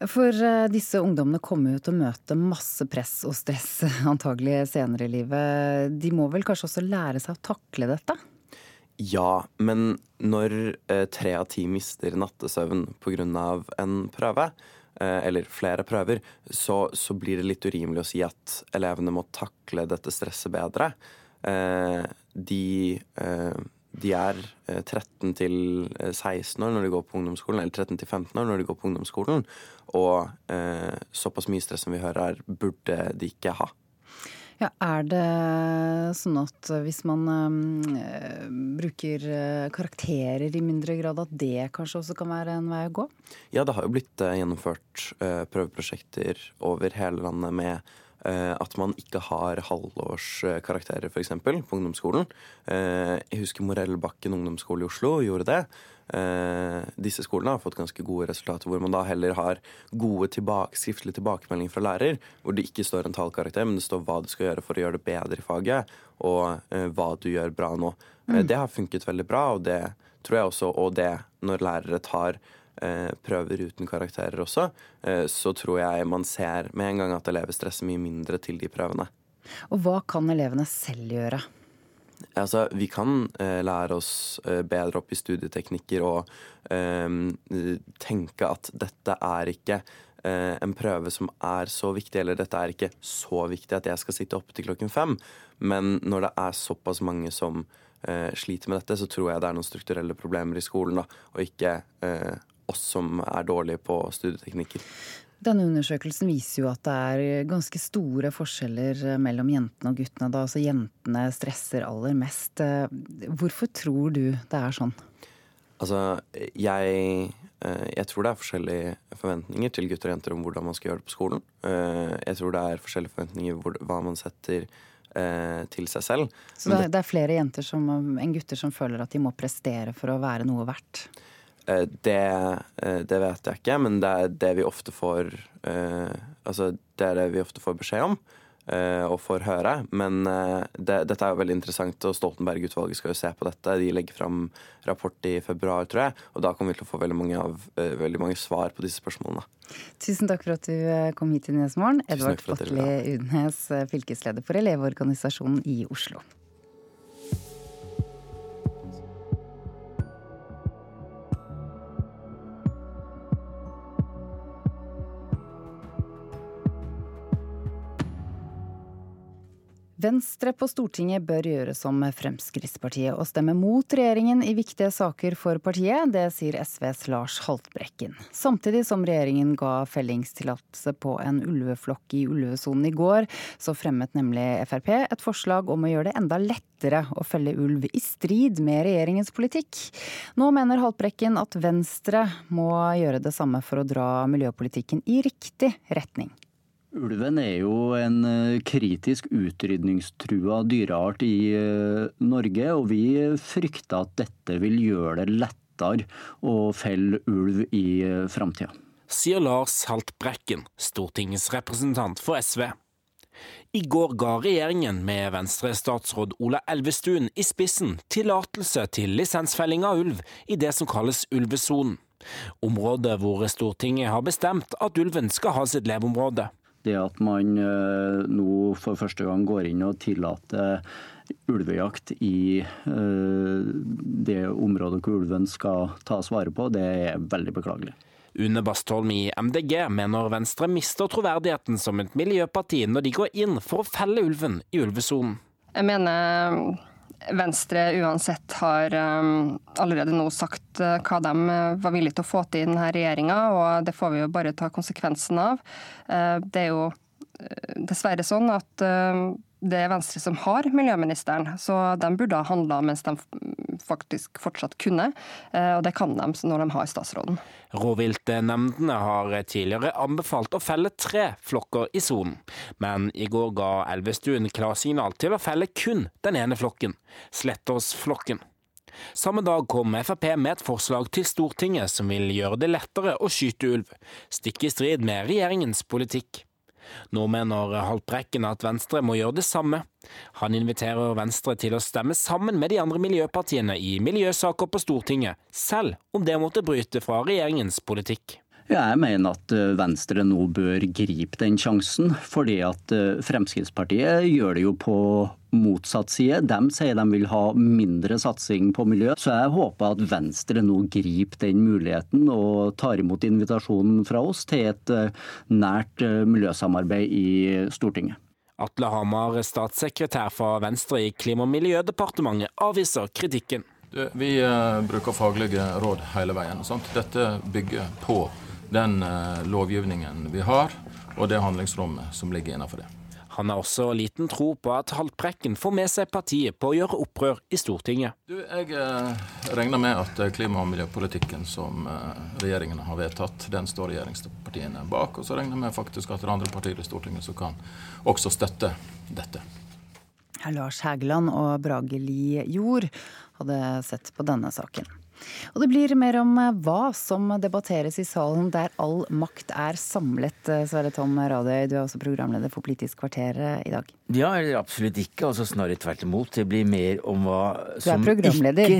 For eh, disse ungdommene kommer jo til å møte masse press og stress antagelig senere i livet. De må vel kanskje også lære seg å takle dette? Ja, men når eh, tre av ti mister nattesøvn pga. en prøve, eh, eller flere prøver, så, så, blir det litt urimelig å si at elevene må takle dette stresset bedre. Eh, de, de er 13 eh, til 16 år når de går på ungdomsskolen, eller 13 til 15 år når de går på ungdomsskolen. Og såpass mye stress som vi hører burde de ikke ha. Ja, Er det sånn at hvis man øh, bruker eh, karakterer i mindre grad, at det kanskje også kan være en vei å gå? Ja, det har jo blitt øh, gjennomført øh, prøveprosjekter over hele landet med at man ikke har halvårskarakterer, f.eks. på ungdomsskolen. jeg husker Morellbakken ungdomsskole i Oslo gjorde det. Eh, disse skolene har fått ganske gode resultater, hvor man da heller har gode tilbake, skriftlige tilbakemeldinger fra lærer, hvor det ikke står en tallkarakter, men det står hva du skal gjøre for å gjøre det bedre i faget, og eh, hva du gjør bra nå. Eh, mm. det har funket veldig bra, og det tror jeg også, og det når lærere tar eh, prøver uten karakterer også, eh, så tror jeg man ser med en gang at elever stresser mye mindre til de prøvene. Og hva kan elevene selv gjøre? Altså, vi kan eh, lære oss eh, bedre opp i studieteknikker og eh, tenke at dette er ikke eh, en prøve som er så viktig, eller dette er ikke så viktig at jeg skal sitte oppe til klokken fem. Men når det er såpass mange som eh, sliter med dette, så tror jeg det er noen strukturelle problemer i skolen, da, og ikke eh, oss som er dårlige på studieteknikker. Denne undersøkelsen viser jo at det er ganske store forskjeller mellom jentene og guttene. Da altså jentene stresser aller mest. Hvorfor tror du det er sånn? Altså, jeg, eh, jeg tror det er forskjellige forventninger til gutter og jenter om hvordan man skal gjøre det på skolen. Eh, jeg tror det er forskjellige forventninger hvor, hva man setter eh, til seg selv. Så det, det er flere jenter som, enn gutter som føler at de må prestere for å være noe verdt? Eh, det, eh, det, vet jeg ikke, men det er det vi ofte får uh, Altså, det er det vi ofte får beskjed om og får høre. Men det, dette er jo veldig interessant, og Stoltenberg-utvalget skal jo se på dette. De legger fram rapport i februar, tror jeg, og da kommer vi til å få veldig mange, av, veldig mange svar på disse spørsmålene. Tusen takk for at du kom hit i Nyhetsmorgen. Edvard Fotli Udnes, fylkesleder for Elevorganisasjonen i Oslo. Venstre på Stortinget bør gjøre som Fremskrittspartiet og stemme mot regjeringen i viktige saker for partiet. Det sier SVs Lars Haltbrekken. Samtidig som regjeringen ga fellingstillatelse på en ulveflokk i ulvesonen i går, så fremmet nemlig Frp et forslag om å gjøre det enda lettere å felle ulv i strid med regjeringens politikk. Nå mener Haltbrekken at Venstre må gjøre det samme for å dra miljøpolitikken i riktig retning. Ulven er jo en eh, kritisk utrydningstrua dyreart i eh, Norge, og vi frykter at dette vil gjøre det lettere å felle ulv i eh, framtida. Sier Lars Haltbrekken, stortingsrepresentant for SV. I går ga regjeringen med Venstre-statsråd Ola Elvestuen i spissen tillatelse til lisensfelling av ulv i det som kalles ulvesonen. Området hvor Stortinget har bestemt at ulven skal ha sitt leveområde. Det at man eh, nå for første gang går inn og tillater ulvejakt i eh, det området hvor ulven skal tas vare på, det er veldig beklagelig. Une Bastholm i MDG mener Venstre mister troverdigheten som et miljøparti når de går inn for å felle ulven i ulvesonen. Jeg mener Venstre uansett har um, allerede nå sagt uh, hva de uh, var villige til å få til i denne regjeringa, og det får vi jo bare ta konsekvensen av. Uh, det er jo dessverre sånn at det er Venstre som har miljøministeren, så de burde ha handla mens de faktisk fortsatt kunne, og det kan de når de har statsråden. Rovviltnemndene har tidligere anbefalt å felle tre flokker i sonen, men i går ga Elvestuen klarsignal til å felle kun den ene flokken, Slettåsflokken. Samme dag kom Frp med et forslag til Stortinget som vil gjøre det lettere å skyte ulv, stikk i strid med regjeringens politikk. Nå mener Haltbrekken at Venstre må gjøre det samme. Han inviterer Venstre til å stemme sammen med de andre miljøpartiene i miljøsaker på Stortinget, selv om det måtte bryte fra regjeringens politikk. Jeg mener at eh, Venstre nå bør gripe den sjansen, fordi at eh, Fremskrittspartiet gjør det jo på motsatt side. De sier de vil ha mindre satsing på miljø. Så jeg håper at Venstre nå griper den muligheten og tar imot invitasjonen fra oss til et eh, nært miljøsamarbeid i Stortinget. Atle Hamar, statssekretær for Venstre i Klima- og miljødepartementet, avviser kritikken. Vi bruker faglige råd hele veien. Sant? Dette bygger på den eh, lovgivningen vi har, og det handlingsrommet som ligger innenfor det. Han har også liten tro på at Haltbrekken får med seg partiet på å gjøre opprør i Stortinget. Du, jeg eh, regner med at eh, klima- og miljøpolitikken som regjeringen har vedtatt, den står regjeringspartiene bak. Og så regner jeg med faktisk at det er andre partier i Stortinget som kan også støtte dette. Lars Hægeland og Brage Li Jord hadde sett på denne saken. Og det blir mer om eh, hva som debatteres i salen der all makt er samlet. Eh, Sverre Tom Radøy, du er også programleder for Politisk kvarter eh, i dag. Ja, eller absolutt ikke. altså Snarere tvert imot. Det blir mer om hva som ikke Du er programleder.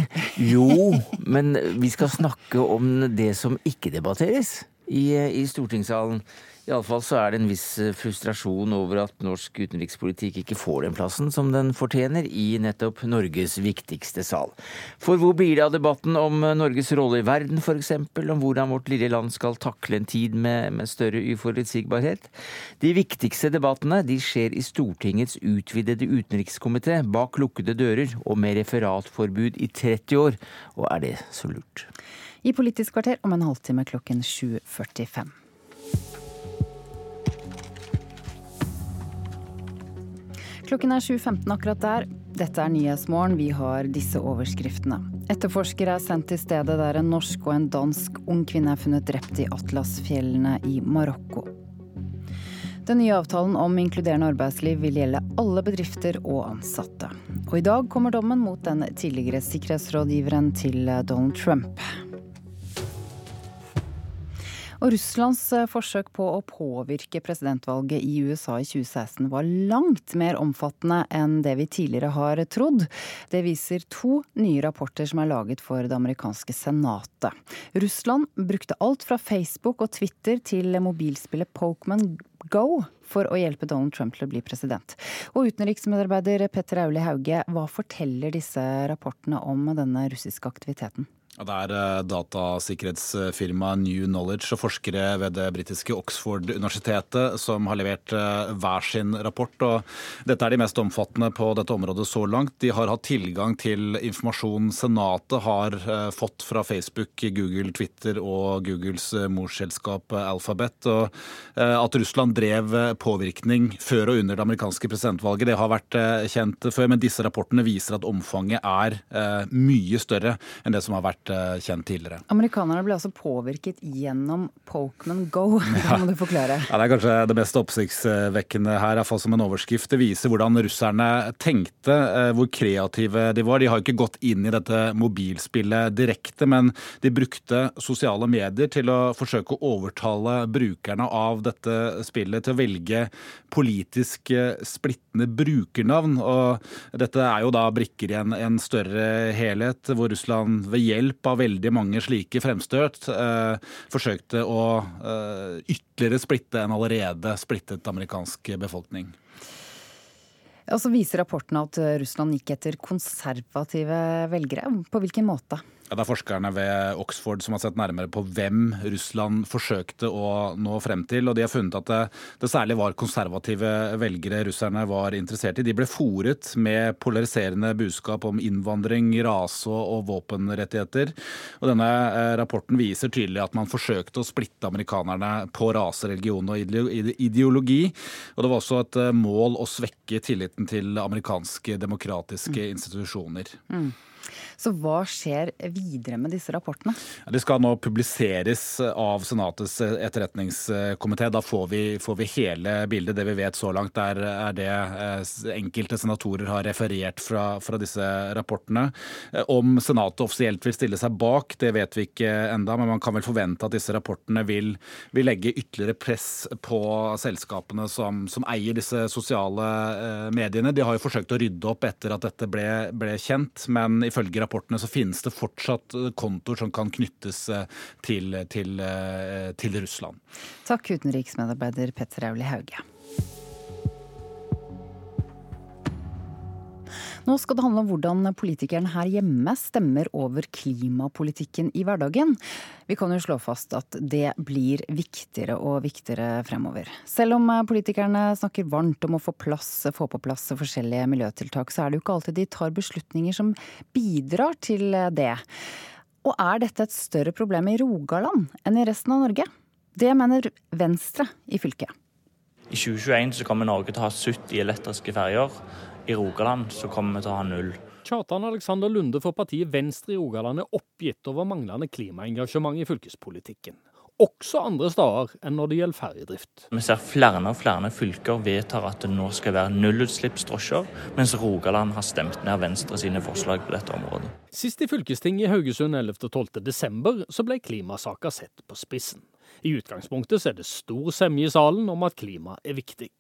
Jo, men vi skal snakke om det som ikke debatteres i, i stortingssalen. Iallfall så er det en viss eh, frustrasjon over at norsk utenrikspolitikk ikke får den plassen som den fortjener i nettopp Norges viktigste sal. For hvor blir det av debatten om eh, Norges rolle i verden, f.eks., om hvordan vårt lille land skal takle en tid med, med større uforutsigbarhet? De viktigste debattene de skjer i Stortingets utvidede utenrikskomité, bak lukkede dører og med referatforbud i 30 år. Og er det så lurt? I Politisk kvarter om en halvtime klokken 7.45. Klokken er 7.15 akkurat der. Dette er Nyhetsmorgen. Vi har disse overskriftene. Etterforskere er sendt til stedet der en norsk og en dansk ung kvinne er funnet drept i Atlasfjellene i Marokko. Den nye avtalen om inkluderende arbeidsliv vil gjelde alle bedrifter og ansatte. Og i dag kommer dommen mot den tidligere sikkerhetsrådgiveren til Donald Trump. Og Russlands eh, forsøk på å påvirke presidentvalget i USA i 2016 var langt mer omfattende enn det vi tidligere har trodd. Det viser to nye rapporter som er laget for det amerikanske senatet. Russland brukte alt fra Facebook og Twitter til mobilspillet Pokémon Go for å hjelpe Donald Trump til å bli president. Og utenriksmedarbeider Petter Auli Hauge, hva forteller disse rapportene om denne russiske aktiviteten? Det er eh, datasikkerhetsfirmaet New Knowledge og forskere ved det britiske Oxford-universitetet som har levert eh, hver sin rapport. og Dette er de mest omfattende på dette området så langt. De har hatt tilgang til informasjon Senatet har eh, fått fra Facebook, Google, Twitter og Googles morsselskap Alphabet. Og at Russland drev påvirkning før og under det amerikanske presidentvalget, det har vært kjent før, men disse rapportene viser at omfanget er mye større enn det som har vært Eh, kjent tidligere. Amerikanerne ble altså påvirket gjennom Pokémon Go. Det må du forklare. Ja, det er kanskje det mest oppsiktsvekkende her, iallfall som en overskrift. Det viser hvordan russerne tenkte, eh, hvor kreative de var. De har ikke gått inn i dette mobilspillet direkte, men de brukte sosiale medier til å forsøke å overtale brukerne av dette spillet til å velge politisk splittende brukernavn. Og dette er jo da brikker i en, en større helhet, hvor Russland ved hjelp hjelp av veldig mange slike fremstøt eh, forsøkte å eh, ytterligere splitte en allerede splittet amerikansk befolkning. Og så viser rapporten at Russland gikk etter konservative velgere. På hvilken måte? Ja, det er forskerne ved Oxford som har sett nærmere på hvem Russland forsøkte å nå frem til. og De har funnet at det, det særlig var konservative velgere russerne var interessert i. De ble fòret med polariserende budskap om innvandring, rase og våpenrettigheter. Og Denne eh, rapporten viser tydelig at man forsøkte å splitte amerikanerne på rase, religion og ideologi. Og Det var også et eh, mål å svekke tilliten til amerikanske demokratiske mm. institusjoner. Mm. Så hva skjer videre med disse rapportene? De skal nå publiseres av Senatets etterretningskomité. Da får vi, får vi, hele bildet. Det vi vet så langt, er, er det eh, enkelte senatorer har referert fra, fra, disse rapportene. Eh, om Senatet offisielt vil stille seg bak, det vet vi ikke enda, men man kan vel forvente at disse rapportene vil, vil legge ytterligere press på selskapene som, som eier disse sosiale eh, mediene. De har jo forsøkt å rydde opp etter at dette ble, ble kjent, men ifølge rapportene så finnes det fortsatt eh, kontoer som kan knyttes eh, til, til, eh, til Russland. Takk, utenriksmedarbeider Petter Auli Hauge. Nå skal det handle om hvordan politikerne her hjemme stemmer over klimapolitikken i hverdagen. Vi kan jo slå fast at det blir viktigere og viktigere fremover. Selv om politikerne snakker varmt om å få, plass, få på plass forskjellige miljøtiltak, så er det jo ikke alltid de tar beslutninger som bidrar til det. Og er dette et større problem i Rogaland enn i resten av Norge? Det mener Venstre i fylket. I 2021 så kommer Norge til å ha 70 elektriske ferger. I Rogaland så kommer vi til å ha null. Kjartan Alexander Lunde for partiet Venstre i Rogaland er oppgitt over manglende klimaengasjement i fylkespolitikken. Også andre steder enn når det gjelder ferjedrift. Vi ser flere og flere fylker vedtar at det nå skal være nullutslippsdrosjer, mens Rogaland har stemt ned Venstre sine forslag på dette området. Sist i fylkestinget i Haugesund 11.12. så ble klimasaka sett på spissen. I utgangspunktet så er det stor semje i salen om at klima er viktig.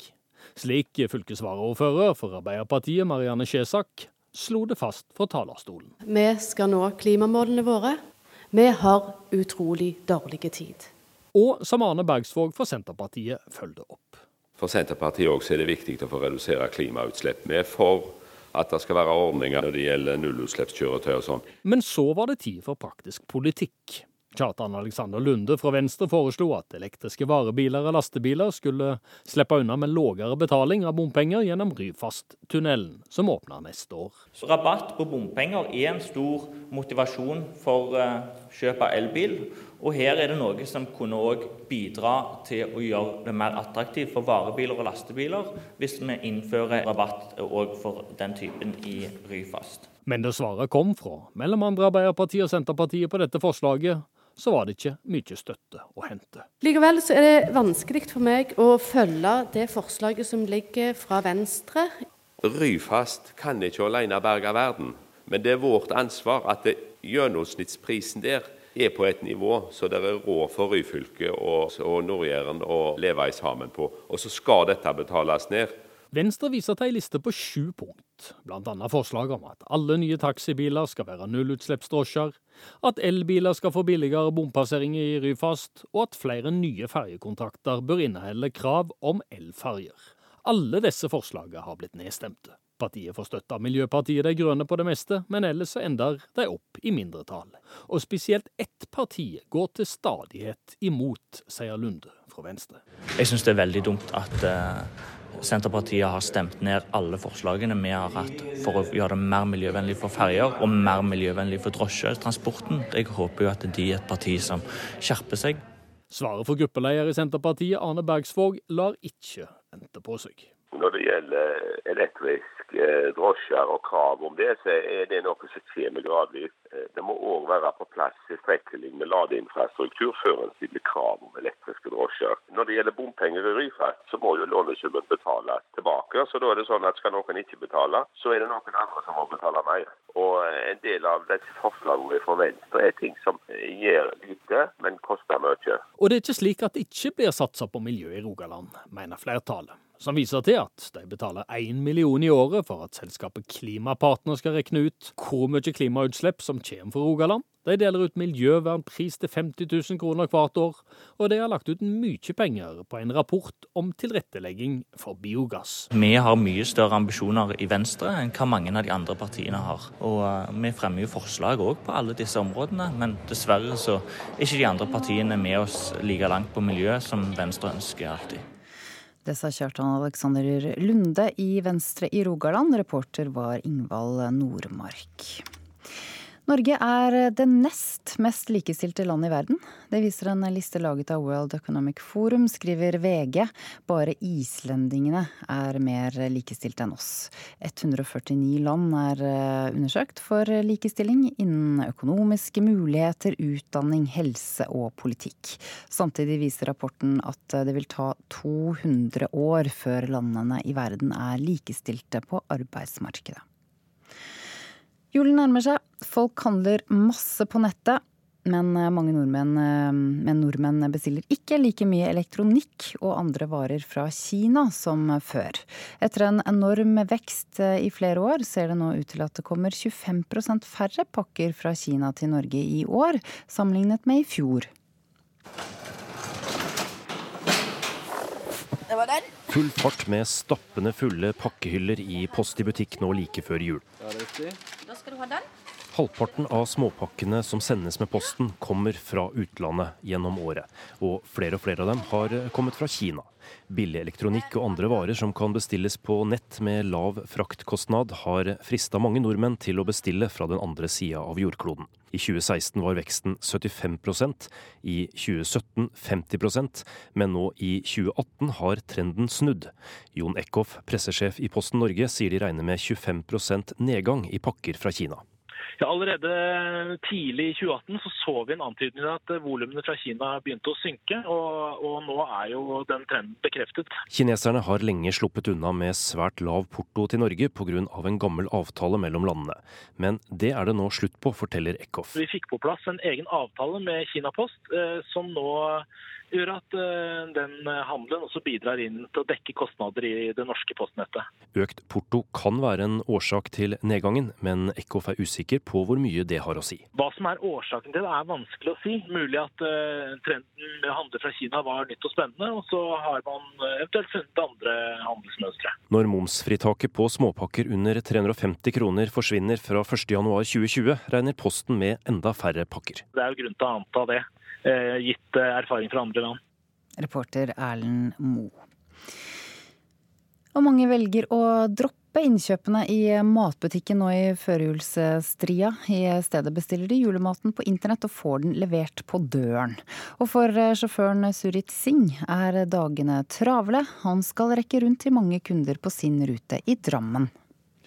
Slik fylkesvaraordfører for Arbeiderpartiet Marianne Skjesak slo det fast fra talerstolen. Vi skal nå klimamålene våre. Vi har utrolig dårlig tid. Og som Arne Bergsvåg for Senterpartiet følger opp. For Senterpartiet også er det viktig å få redusere klimautslipp. Vi er for at det skal være ordninger når det gjelder nullutslippskjøretøy og sånn. Men så var det tid for praktisk politikk. Kjartan Alexander Lunde fra Venstre foreslo at elektriske varebiler og lastebiler skulle slippe unna med lågere betaling av bompenger gjennom Ryfast-tunnelen, som åpner neste år. Så Rabatt på bompenger er en stor motivasjon for eh, kjøp av elbil. Og her er det noe som kunne òg bidra til å gjøre det mer attraktivt for varebiler og lastebiler, hvis vi innfører rabatt òg for den typen i Ryfast. Men da svaret kom fra mellom andre Arbeiderpartiet og Senterpartiet på dette forslaget, så var det ikke mye støtte å hente. Likevel så er det vanskelig for meg å følge det forslaget som ligger fra Venstre. Ryfast kan ikke alene berge verden, men det er vårt ansvar at gjennomsnittsprisen der er på et nivå så det er råd for Ryfylke og, og Nord-Jæren å leve sammen på. Og så skal dette betales ned. Venstre viser til ei liste på sju punkt, bl.a. forslag om at alle nye taxibiler skal være nullutslippsdrosjer, at elbiler skal få billigere bompasseringer i Ryfast, og at flere nye ferjekontrakter bør inneholde krav om elferjer. Alle disse forslagene har blitt nedstemte. Partiet får støtte av Miljøpartiet De Grønne på det meste, men ellers ender de opp i mindretall. Og spesielt ett parti går til stadighet imot, sier Lunde fra Venstre. Jeg syns det er veldig dumt at uh Senterpartiet har stemt ned alle forslagene vi har hatt for å gjøre det mer miljøvennlig for ferger og mer miljøvennlig for drosjetransporten. Jeg håper jo at de er et parti som skjerper seg. Svaret for gruppeleder i Senterpartiet, Arne Bergsvåg, lar ikke vente på seg. Når det gjelder elektriske drosjer og krav om det, så er det noe som kommer gradvis. Eh, det må òg være på plass tilstrekkelig med ladeinfrastruktur før en stiller krav om elektriske drosjer. Når det gjelder bompenger i Ryfast, så må jo lånesummen betales tilbake. Så da er det sånn at skal noen ikke betale, så er det noen andre som må betale mer. Og en del av disse forslagene fra Venstre er ting som gjør lite, men koster mye. Og det er ikke slik at det ikke blir satsa på miljø i Rogaland, mener flertallet som viser til at de betaler én million i året for at selskapet Klimapartner skal rekne ut hvor mye klimautslipp som kommer fra Rogaland. De deler ut miljøvernpris til 50 000 kroner hvert år, og de har lagt ut mye penger på en rapport om tilrettelegging for biogass. Vi har mye større ambisjoner i Venstre enn hva mange av de andre partiene har. Og eh, vi fremmer jo forslag òg på alle disse områdene, men dessverre så er ikke de andre partiene med oss like langt på miljø som Venstre ønsker alltid. Det sa Kjartan Alexander Lunde i Venstre i Rogaland. Reporter var Ingvald Nordmark. Norge er det nest mest likestilte land i verden. Det viser en liste laget av World Economic Forum, skriver VG. Bare islendingene er mer likestilte enn oss. 149 land er eh, undersøkt for likestilling innen økonomiske muligheter, utdanning, helse og politikk. Samtidig viser rapporten at det vil ta 200 år før landene i verden er likestilte på arbeidsmarkedet. Julen nærmer seg. Folk handler masse på nettet. Men eh, mange nordmenn, eh, men nordmenn bestiller ikke like mye elektronikk og andre varer fra Kina som før. Etter en enorm vekst eh, i flere år ser det nå ut til at det kommer 25% færre pakker fra Kina til Norge i år, sammenlignet med i fjor. Det var den. Full fart med stappende fulle pakkehyller i Post i butikk nå like før jul. Da skal du ha den. Halvparten av småpakkene som sendes med posten, kommer fra utlandet gjennom året. Og flere og flere av dem har kommet fra Kina. Billig elektronikk og andre varer som kan bestilles på nett med lav fraktkostnad, har frista mange nordmenn til å bestille fra den andre sida av jordkloden. I 2016 var veksten 75% i 2017 50% men nå i 2018 har trenden snudd. Jon Eckhoff, pressesjef i Posten Norge, sier de regner med 25% nedgang i pakker fra Kina. Ja, allerede tidlig i 2018 så, så vi en antydning til at volumene fra Kina begynte å synke, og, og, nå er jo den trenden bekreftet. Kineserne har lenge sluppet unna med svært lav porto til Norge pga. en gammel avtale mellom landene. Men det er det nå slutt på, forteller Eckhoff. Vi fikk på plass en egen avtale med Kina Post, eh, som nå gjør at eh, den handelen også bidrar inn til å dekke kostnader i det norske postnettet. Økt porto kan være en årsak til nedgangen, men Eckhoff er usikker på hvor mye det har å si. Hva som er årsaken til det er vanskelig å si. Mulig at uh, trenden med å handle fra Kina var nytt og spennende, og så har man eventuelt funnet andre handelsmønstre. Når momsfritaket på småpakker under 350 kroner forsvinner fra 1.1.2020, regner Posten med enda færre pakker. Det er jo grunn til å anta det. Eh, gitt eh, erfaring fra andre land. Reporter Erlend Moe. Og mange velger å droppe innkjøpene i matbutikken nå i førjulsstria. I stedet bestiller de julematen på internett og får den levert på døren. Og for sjåføren Surit Singh er dagene travle. Han skal rekke rundt til mange kunder på sin rute i Drammen.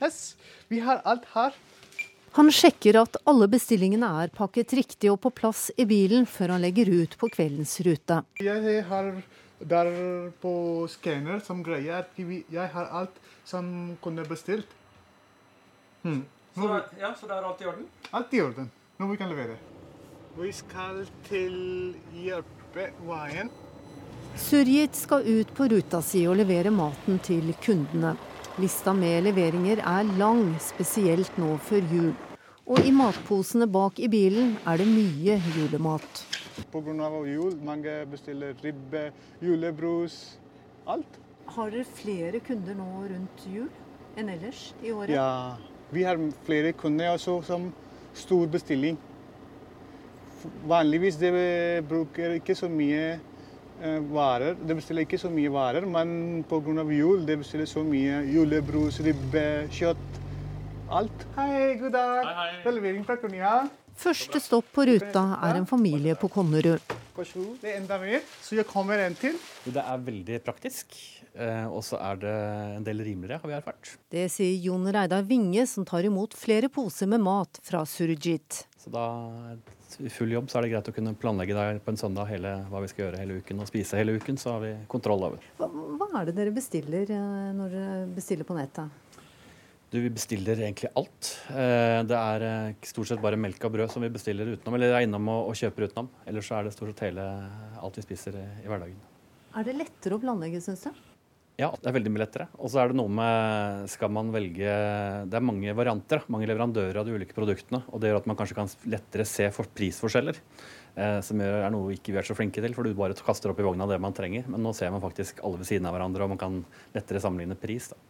Yes, vi har alt her. Han sjekker at alle bestillingene er pakket riktig og på plass i bilen før han legger ut på kveldens rute. Jeg har der på skanner som greier at jeg har alt som kunne bestilt. Hmm. Så, det er, ja, så det er alt i orden? Alt i orden. Nå vi kan levere. Vi skal til Jørpeveien. Surjit skal ut på ruta si og levere maten til kundene. Lista med leveringer er lang, spesielt nå før jul. Og i matposene bak i bilen er det mye julemat. Pga. jul, mange bestiller ribbe, julebrus, alt. Har dere flere kunder nå rundt jul enn ellers i året? Ja, vi har flere kunder også som stor bestilling. Vanligvis de bruker ikke så mye varer. De bestiller ikke så mye varer, men pga. jul de bestiller så mye julebrus, ribbe, kjøtt. Alt. Hei, god dag. Er levering fra Konya. Første stopp på ruta er en familie på Konnerud. Det er enda mer, så jeg kommer en til. Det er veldig praktisk, eh, og så er det en del rimeligere, har vi erfart. Det sier Jon Reidar Vinge, som tar imot flere poser med mat fra Surjit. Så da i full jobb så er det greit å kunne planlegge der på en søndag hele, hva vi skal gjøre hele uken og spise hele uken. Så har vi kontroll over. Hva, hva er det dere bestiller eh, når dere bestiller på nettet? Du, Vi bestiller egentlig alt. Eh, det er eh, stort sett bare melk og brød som vi bestiller utenom, eller er innom og, og kjøper utenom. Ellers så er det stort sett hele alt vi spiser i, i hverdagen. Er det lettere å planlegge, syns du? Ja, det er veldig mye lettere. Og så er det noe med Skal man velge Det er mange varianter, mange leverandører av de ulike produktene. Og det gjør at man kanskje kan lettere se for prisforskjeller. Eh, som er noe ikke vi er så flinke til, for du bare kaster opp i vogna det man trenger. Men nå ser man faktisk alle ved siden av hverandre, og man kan lettere sammenligne pris. Da.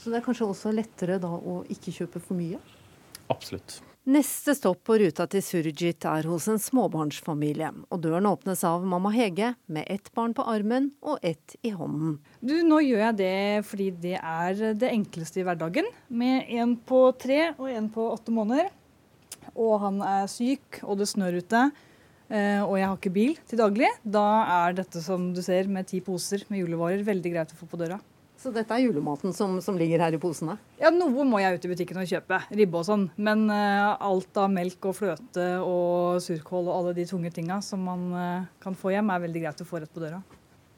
Så det er kanskje også lettere da å ikke kjøpe for mye? Absolutt. Neste stopp på ruta til Surjit er hos en småbarnsfamilie, og døren åpnes av mamma Hege med ett barn på armen og ett i hånden. Du, nå gjør jeg det fordi det er det enkleste i hverdagen, med en på tre og en på åtte måneder. Og han er syk, og det snør ute, eh, og jeg har ikke bil til daglig. Da er dette som du ser, med ti poser med julevarer, veldig greit å få på døra. Så dette er julematen som, som, ligger her i posene? Ja, noe må jeg ut i butikken og kjøpe. Ribbe og sånn. Men uh, alt av melk og fløte og surkål og alle de tunge tinga som man uh, kan få hjem, er veldig greit å få rett på døra.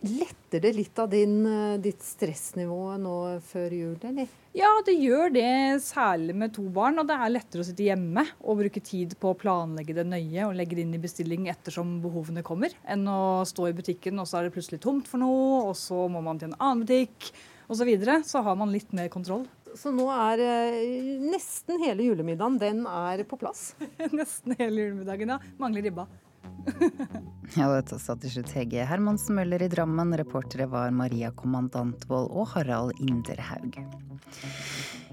Letter det litt av din, uh, ditt stressnivå nå før jul, eller? Ja, det gjør det, særlig med to barn. Og det er lettere å sitte hjemme og bruke tid på å planlegge det nøye og legge det inn i bestilling ettersom behovene kommer, enn å stå i butikken og så er det plutselig tomt for noe, og så må man til en annen butikk osv., så, videre, så har man litt mer kontroll. Så nå er eh, nesten hele julemiddagen den er på plass? nesten hele julemiddagen, ja. Mangler ribba. ja, dette sa til slutt Hege Hermansen Møller i Drammen. Reportere var Maria Kommandantvold og Harald Inderhaug.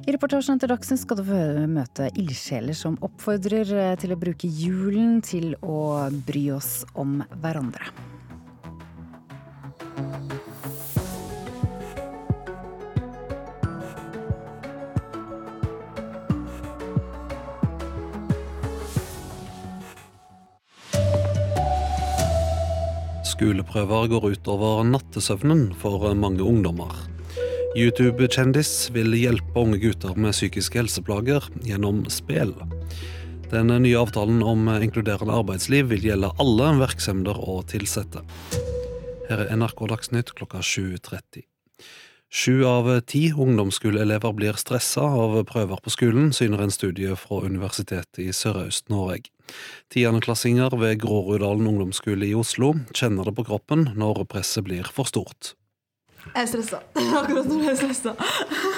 I reportasjen etter Dagsnytt skal du møte ildsjeler som oppfordrer eh, til å bruke julen til å bry oss om hverandre. Skoleprøver går utover nattesøvnen for mange ungdommer. YouTube-kjendis vil hjelpe unge gutter med psykiske helseplager gjennom spill. Den nye avtalen om inkluderende arbeidsliv vil gjelde alle virksomheter og ansatte. Her er NRK Dagsnytt klokka 7.30. Sju av ti ungdomsskoleelever blir stressa av prøver på skolen, syner en studie fra Universitetet i Sørøst-Norge. Tiendeklassinger ved Groruddalen ungdomsskole i Oslo kjenner det på kroppen når presset blir for stort. Jeg er stressa. Akkurat nå er jeg stressa.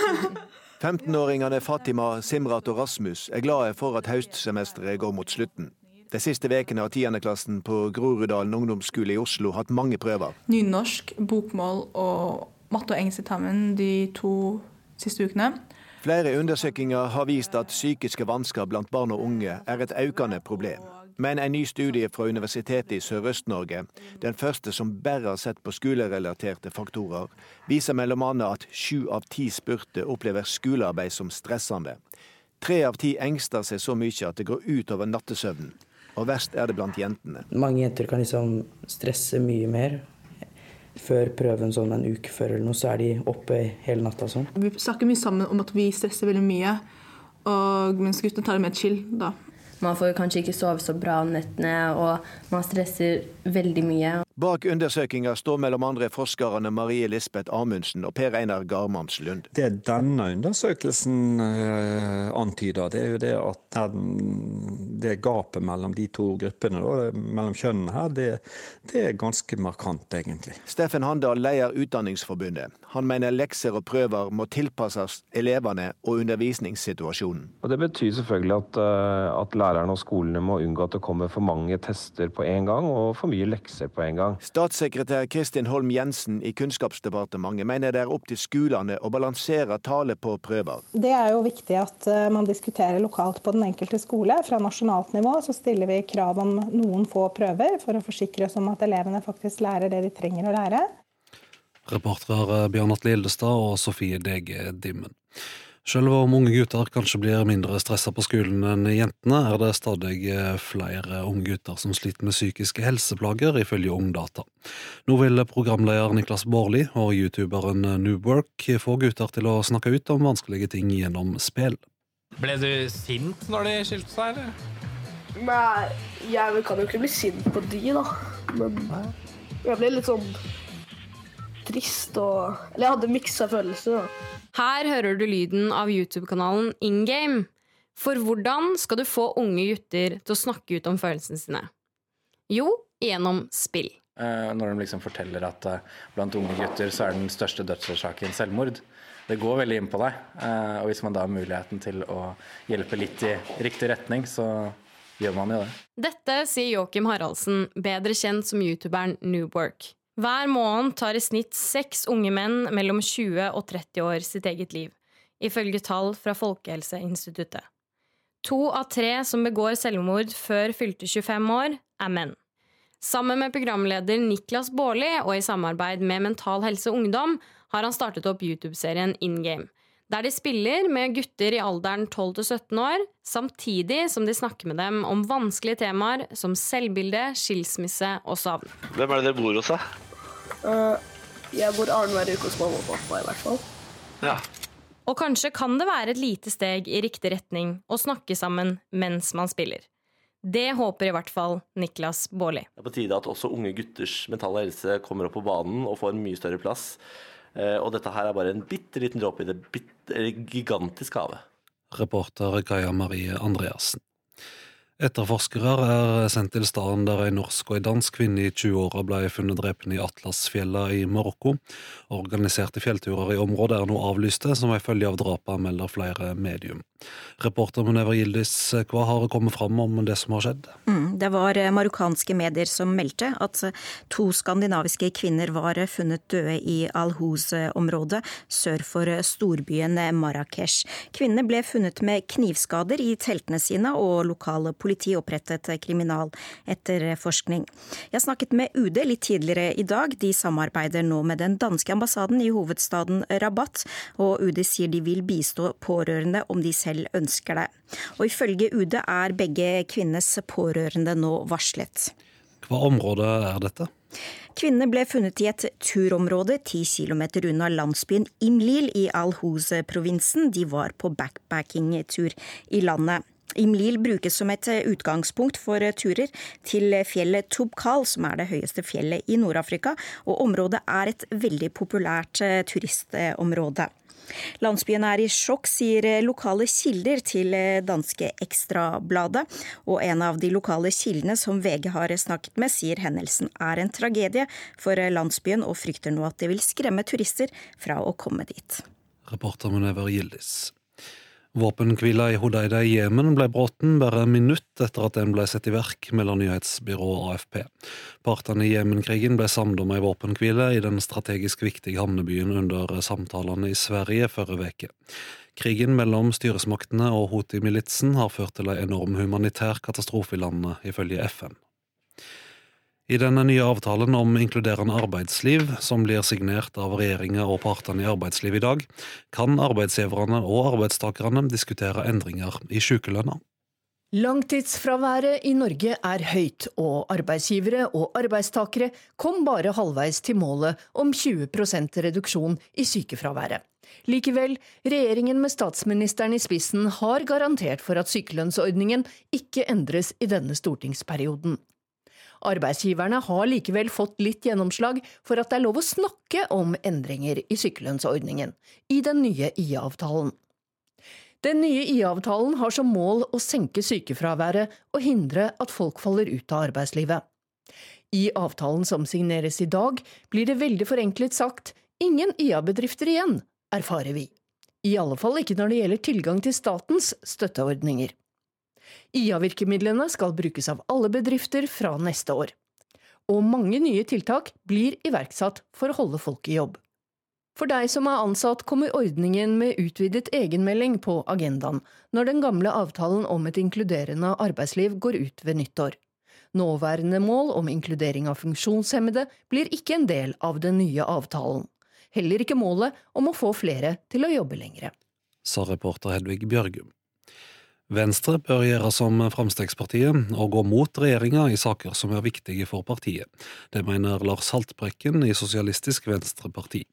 15-åringene Fatima, Simrat og Rasmus er glade for at høstsemesteret går mot slutten. De siste ukene har tiendeklassen på Groruddalen ungdomsskole i Oslo hatt mange prøver. Nynorsk, bokmål og matte og engelsk de to siste ukene. Flere undersøkelser har vist at psykiske vansker blant barn og unge er et økende problem. Men en ny studie fra Universitetet i Sørøst-Norge, den første som bare har sett på skolerelaterte faktorer, viser bl.a. at sju av ti spurte opplever skolearbeid som stressende. Tre av ti engster seg så mye at det går ut over nattesøvnen. Og verst er det blant jentene. Mange jenter kan liksom stresse mye mer før prøven sånn en uke før eller noe, så er de oppe hele natta sånn. Vi snakker mye sammen om at vi stresser veldig mye, og mens guttene tar det mer chill da. Man får kanskje ikke sove så bra om nettene, og man stresser veldig mye. Bak undersøkinga står mellom andre forskerne Marie Lisbeth Amundsen og Per Einar Garmams Lund. Det denne undersøkelsen uh, antyder, det er jo det at den, det gapet mellom de to gruppene, da, mellom kjønnene her, det, det, er ganske markant, egentlig. Steffen Handal leder Utdanningsforbundet. Han mener lekser og prøver må tilpasses elevene og undervisningssituasjonen. Og Det betyr selvfølgelig at, uh, at lærerne og skolene må unngå at det kommer for mange tester på en gang og for mye lekser på en gang. Statssekretær Kristin Holm Jensen i Kunnskapsdepartementet mener det er opp til skolene å balansere tale på prøver. Det er jo viktig at eh, man diskuterer lokalt på den enkelte skole. Fra nasjonalt nivå så stiller vi krav om noen få prøver, for å forsikre oss om at elevene faktisk lærer det de trenger å lære. Reportere Bjørn Atle Gildestad og Sofie Dege Dimmen. Selv om unge gutter kanskje blir mindre stressa på skolen enn jentene, er det stadig eh, flere unge gutter som sliter med psykiske helseplager, ifølge Ungdata. Nå vil programleder Niklas Baarli og youtuberen Noobwork få gutter til å snakke ut om vanskelige ting gjennom spill. Ble du sint når de skilte seg, eller? Nei, jeg kan jo ikke bli sint på de, da. Men jeg ble litt sånn trist og Eller jeg hadde miksa følelser. da. Her hører du lyden av YouTube-kanalen InGame. For hvordan skal du få unge gutter til å snakke ut om følelsene sine? Jo, gjennom spill. Eh, når de liksom forteller at eh, blant unge gutter så er den største dødsårsaken selvmord. Det går veldig inn på deg. Eh, og hvis man da har muligheten til å hjelpe litt i riktig retning, så gjør man jo det. Dette sier Joakim Haraldsen, bedre kjent som youtuberen Noobwork. Hver måned tar i snitt seks unge menn mellom 20 og 30 år sitt eget liv, ifølge tall fra Folkehelseinstituttet. To av tre som begår selvmord før fylte 25 år, er menn. Sammen med programleder Niklas Baarli og i samarbeid med Mental Helse Ungdom har han startet opp YouTube-serien In Game, der de spiller med gutter i alderen 12 17 år, samtidig som de snakker med dem om vanskelige temaer som selvbilde, skilsmisse og savn. Hvem er det dere bor hos, da? Uh, jeg bor annenhver uke hos mamma og pappa, i hvert fall. Ja. Og kanskje kan det være et lite steg i riktig retning å snakke sammen mens man spiller. Det håper i hvert fall Niklas Baarli. Det er på tide at også unge gutters mentale helse kommer opp på banen og får en mye større plass. Eh, og dette her er bare en bitte liten dråpe i det bitte, gigantiske havet. Reporter Gaia Marie Andreassen. Etterforskere er sendt til stedet der en norsk og en dansk kvinne i 20-åra ble funnet drept i Atlasfjella i Marokko. Organiserte fjellturer i området er nå avlyste, som en følge av drapene, melder flere medium. Reporter Munever Gildis, hva har kommet fram om det som har skjedd? Mm, det var marokkanske medier som meldte at to skandinaviske kvinner var funnet døde i Al-Huz-området sør for storbyen Marrakech. Kvinnene ble funnet med knivskader i teltene sine, og lokale politikere politi opprettet kriminaletterforskning. Jeg snakket med UD litt tidligere i dag. De samarbeider nå med den danske ambassaden i hovedstaden Rabat, og UD sier de vil bistå pårørende om de selv ønsker det. Og ifølge UD er begge kvinnenes pårørende nå varslet. Hva område er dette? Kvinnene ble funnet i et turområde ti kilometer unna landsbyen Imlil i Al-Huz-provinsen. De var på backpacking-tur i landet. Imlil brukes som et eh, utgangspunkt for eh, turer til fjellet Tubkal, som er det høyeste fjellet i Nord-Afrika, og området er et veldig populært eh, turistområde. Landsbyen er i sjokk, sier lokale kilder til danske Ekstrabladet. Og en av de lokale kildene som VG har snakket med, sier hendelsen er en tragedie for landsbyen, og frykter nå at det vil skremme turister fra å komme dit. Reporter Munever Gildis. Våpenhvila i Hodeida i Jemen ble bråten bare minutt etter at den ble satt i verk, melder nyhetsbyrået AFP. Partene i Jemenkrigen ble samlet om ei våpenhvile i den strategisk viktige havnebyen under samtalene i Sverige forrige uke. Krigen mellom styresmaktene og Houthi-militsen har ført til en enorm humanitær katastrofe i landet, ifølge FN. I denne nye avtalen om inkluderende arbeidsliv, som blir signert av regjeringa og partene i arbeidslivet i dag, kan arbeidsgiverne og arbeidstakerne diskutere endringer i sykelønna. Langtidsfraværet i Norge er høyt, og arbeidsgivere og arbeidstakere kom bare halvveis til målet om 20% reduksjon i sykefraværet. Likevel, regjeringen med statsministeren i spissen har garantert for at sykelønnsordningen ikke endres i denne stortingsperioden. Arbeidsgiverne har likevel fått litt gjennomslag for at det er lov å snakke om endringer i sykelønnsordningen i den nye IA-avtalen. Den nye IA-avtalen har som mål å senke sykefraværet og hindre at folk faller ut av arbeidslivet. I avtalen som signeres i dag, blir det veldig forenklet sagt ingen IA-bedrifter igjen, erfarer vi. I alle fall ikke når det gjelder tilgang til statens støtteordninger. IA-virkemidlene skal brukes av alle bedrifter fra neste år. Og mange nye tiltak blir iverksatt for å holde folk i jobb. For deg som er ansatt, kommer ordningen med utvidet egenmelding på agendaen når den gamle avtalen om et inkluderende arbeidsliv går ut ved nyttår. Nåværende mål om inkludering av funksjonshemmede blir ikke en del av den nye avtalen. Heller ikke målet om å få flere til å jobbe lengre. Sa reporter Hedvig Bjørgum. Venstre bør gjøre som Fremskrittspartiet og gå mot regjeringa i saker som er viktige for partiet. Det mener Lars Haltbrekken i Sosialistisk Venstreparti.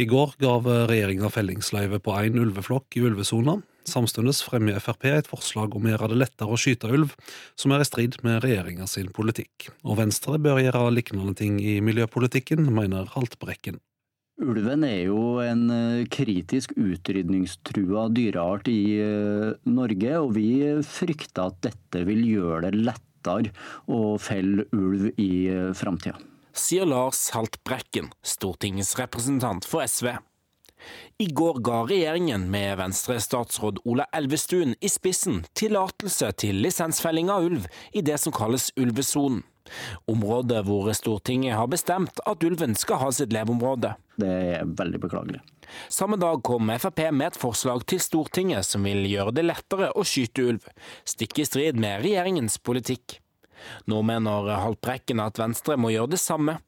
I går gav regjeringa fellingsløyve på én ulveflokk i ulvesona. Samtidig fremmer Frp et forslag om å gjøre det lettere å skyte ulv, som er i strid med regjeringa politikk. Og Venstre bør gjøre lignende ting i miljøpolitikken, mener Haltbrekken. Ulven er jo en eh, kritisk utrydningstrua dyreart i eh, Norge, og vi frykter at dette vil gjøre det lettere å felle ulv i eh, framtida. sier Lars Haltbrekken, stortingsrepresentant for SV. I går ga regjeringen med Venstre-statsråd Ola Elvestuen i spissen tillatelse til lisensfelling av ulv i det som kalles ulvesonen. Området hvor Stortinget har bestemt at ulven skal ha sitt leveområde. Det er veldig beklagelig. Samme dag kom Frp med et forslag til Stortinget som vil gjøre det lettere å skyte ulv, stikk i strid med regjeringens politikk. Nå mener Haltbrekken at Venstre må gjøre det samme.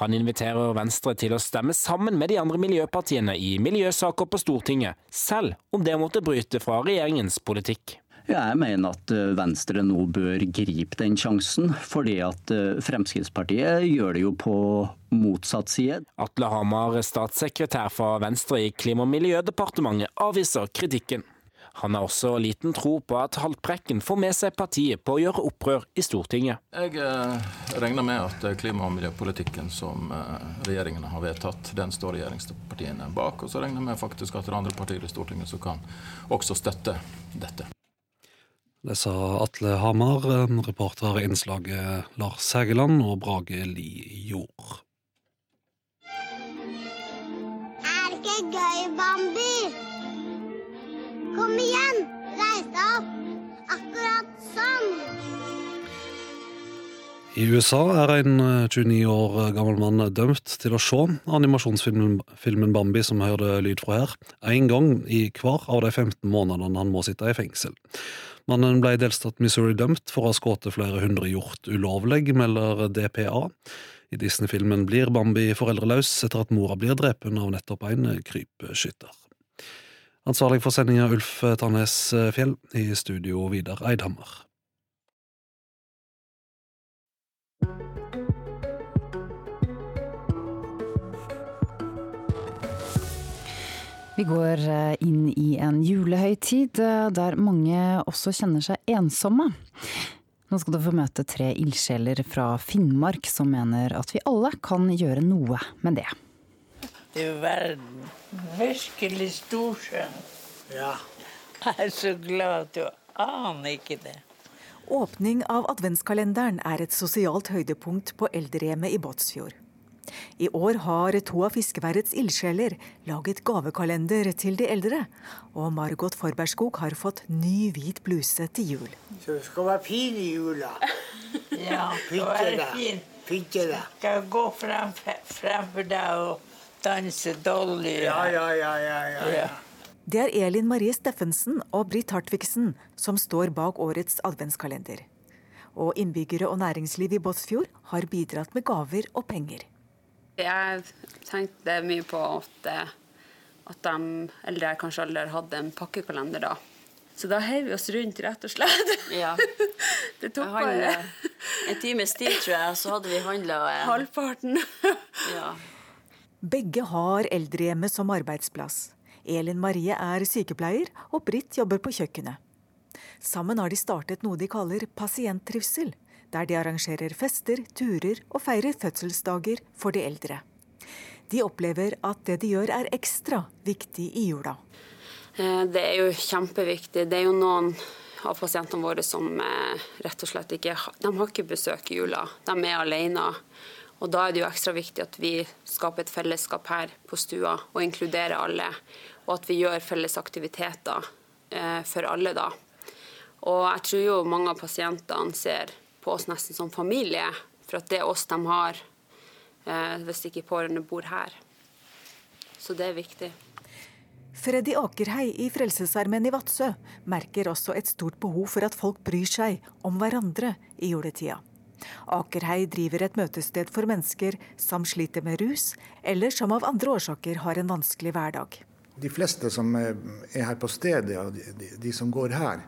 Han inviterer Venstre til å stemme sammen med de andre miljøpartiene i miljøsaker på Stortinget, selv om det måtte bryte fra regjeringens politikk. Jeg mener at eh, Venstre nå bør gripe den sjansen, fordi at eh, Fremskrittspartiet gjør det jo på motsatt side. Atle Hamar, statssekretær for Venstre i Klima- og miljødepartementet, avviser kritikken. Han har også liten tro på at Haltbrekken får med seg partiet på å gjøre opprør i Stortinget. Jeg eh, regner med at klima- og miljøpolitikken som eh, regjeringen har vedtatt, den står regjeringspartiene bak. Og så regner jeg med faktisk at det er andre partier i Stortinget som kan også støtte dette. Det sa Atle Hamar, reporter innslaget Lars Hægeland og Brage Li Jord. Er det ikke gøy, Bambi? Kom igjen, reis deg opp. Akkurat sånn. I USA er en 29 år gammel mann dømt til å se animasjonsfilmen Bambi, som hørte lyd fra her, én gang i hver av de 15 månedene han må sitte i fengsel. Mannen ble i delstat Missouri dømt for å ha skutt flere hundre hjort ulovlig, melder DPA. I Disney-filmen blir Bambi foreldreløs etter at mora blir drept av nettopp en krypskytter. Ansvarlig for sendinga Ulf Tarnes Fjell, i studio Vidar Eidhammer. Vi går eh, inn i en julehøytid eh, der mange også kjenner seg ensomme. Nå skal du få møte tre ildsjeler fra Finnmark som mener at vi alle kan gjøre noe med det. Er verden. Virkelig storsjøen. Ja. Jeg er så glad at du aner ikke det. Åpning av adventskalenderen er et sosialt høydepunkt på eldrehjemmet i Båtsfjord. I år har to av fiskeværets ildsjeler laget gavekalender til de eldre. Og Margot Forbergskog har fått ny hvit bluse til jul. Så det skal være fin i jula. Ja, pynte deg. Pynte deg. Skal gå frem, fremfor deg og danse Dolly. Ja, ja, ja, ja, ja. ja. Det er Elin Marie Steffensen og Britt Hartvigsen som står bak årets adventskalender. Og innbyggere og næringsliv i Båtsfjord har bidratt med gaver og penger. Jeg tenkte mye på at, at de eldre kanskje aldri hadde en pakkekalender da. Så da heiv vi oss rundt, rett og slett. Ja. det tok bare En times tid, tror jeg, så hadde vi handla Halvparten. ja. Begge har eldrehjemmet som arbeidsplass. Elin Marie er sykepleier, og Britt jobber på kjøkkenet. Sammen har de startet noe de kaller pasienttrivsel der de arrangerer fester, turer og feirer fødselsdager for de eldre. De opplever at det de gjør er ekstra viktig i jula. Det er jo kjempeviktig. Det er jo noen av pasientene våre som rett og slett ikke De har ikke besøk i jula. De er alene. Og da er det jo ekstra viktig at vi skaper et fellesskap her på stua og inkluderer alle. Og at vi gjør felles aktiviteter for alle da. Og jeg tror jo mange av pasientene ser på oss nesten som familie. For at det er oss de har, eh, hvis ikke pårørende bor her. Så det er viktig. Freddy Akerhei i Frelsesarmeen i Vadsø merker også et stort behov for at folk bryr seg om hverandre i juletida. Akerhei driver et møtested for mennesker som sliter med rus, eller som av andre årsaker har en vanskelig hverdag. De fleste som er her på stedet, de, de som går her,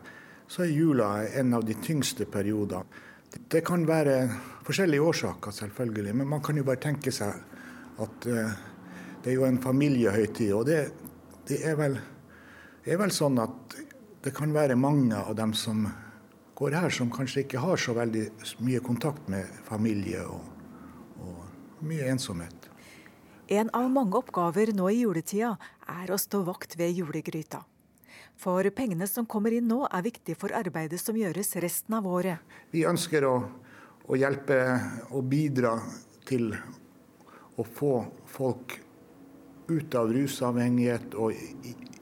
så er jula en av de tyngste periodene. Det kan være forskjellige årsaker, selvfølgelig. Men man kan jo bare tenke seg at uh, det er jo en familiehøytid. Og det, det er, vel, er, vel, sånn at det kan være mange av dem som går her, som kanskje ikke har så veldig mye kontakt med familie og, og mye ensomhet. En av mange oppgaver nå i juletida er å stå vakt ved julegryta. For pengene som kommer inn nå, er viktig for arbeidet som gjøres resten av året. Vi ønsker å, å hjelpe og bidra til å få folk ut av rusavhengighet og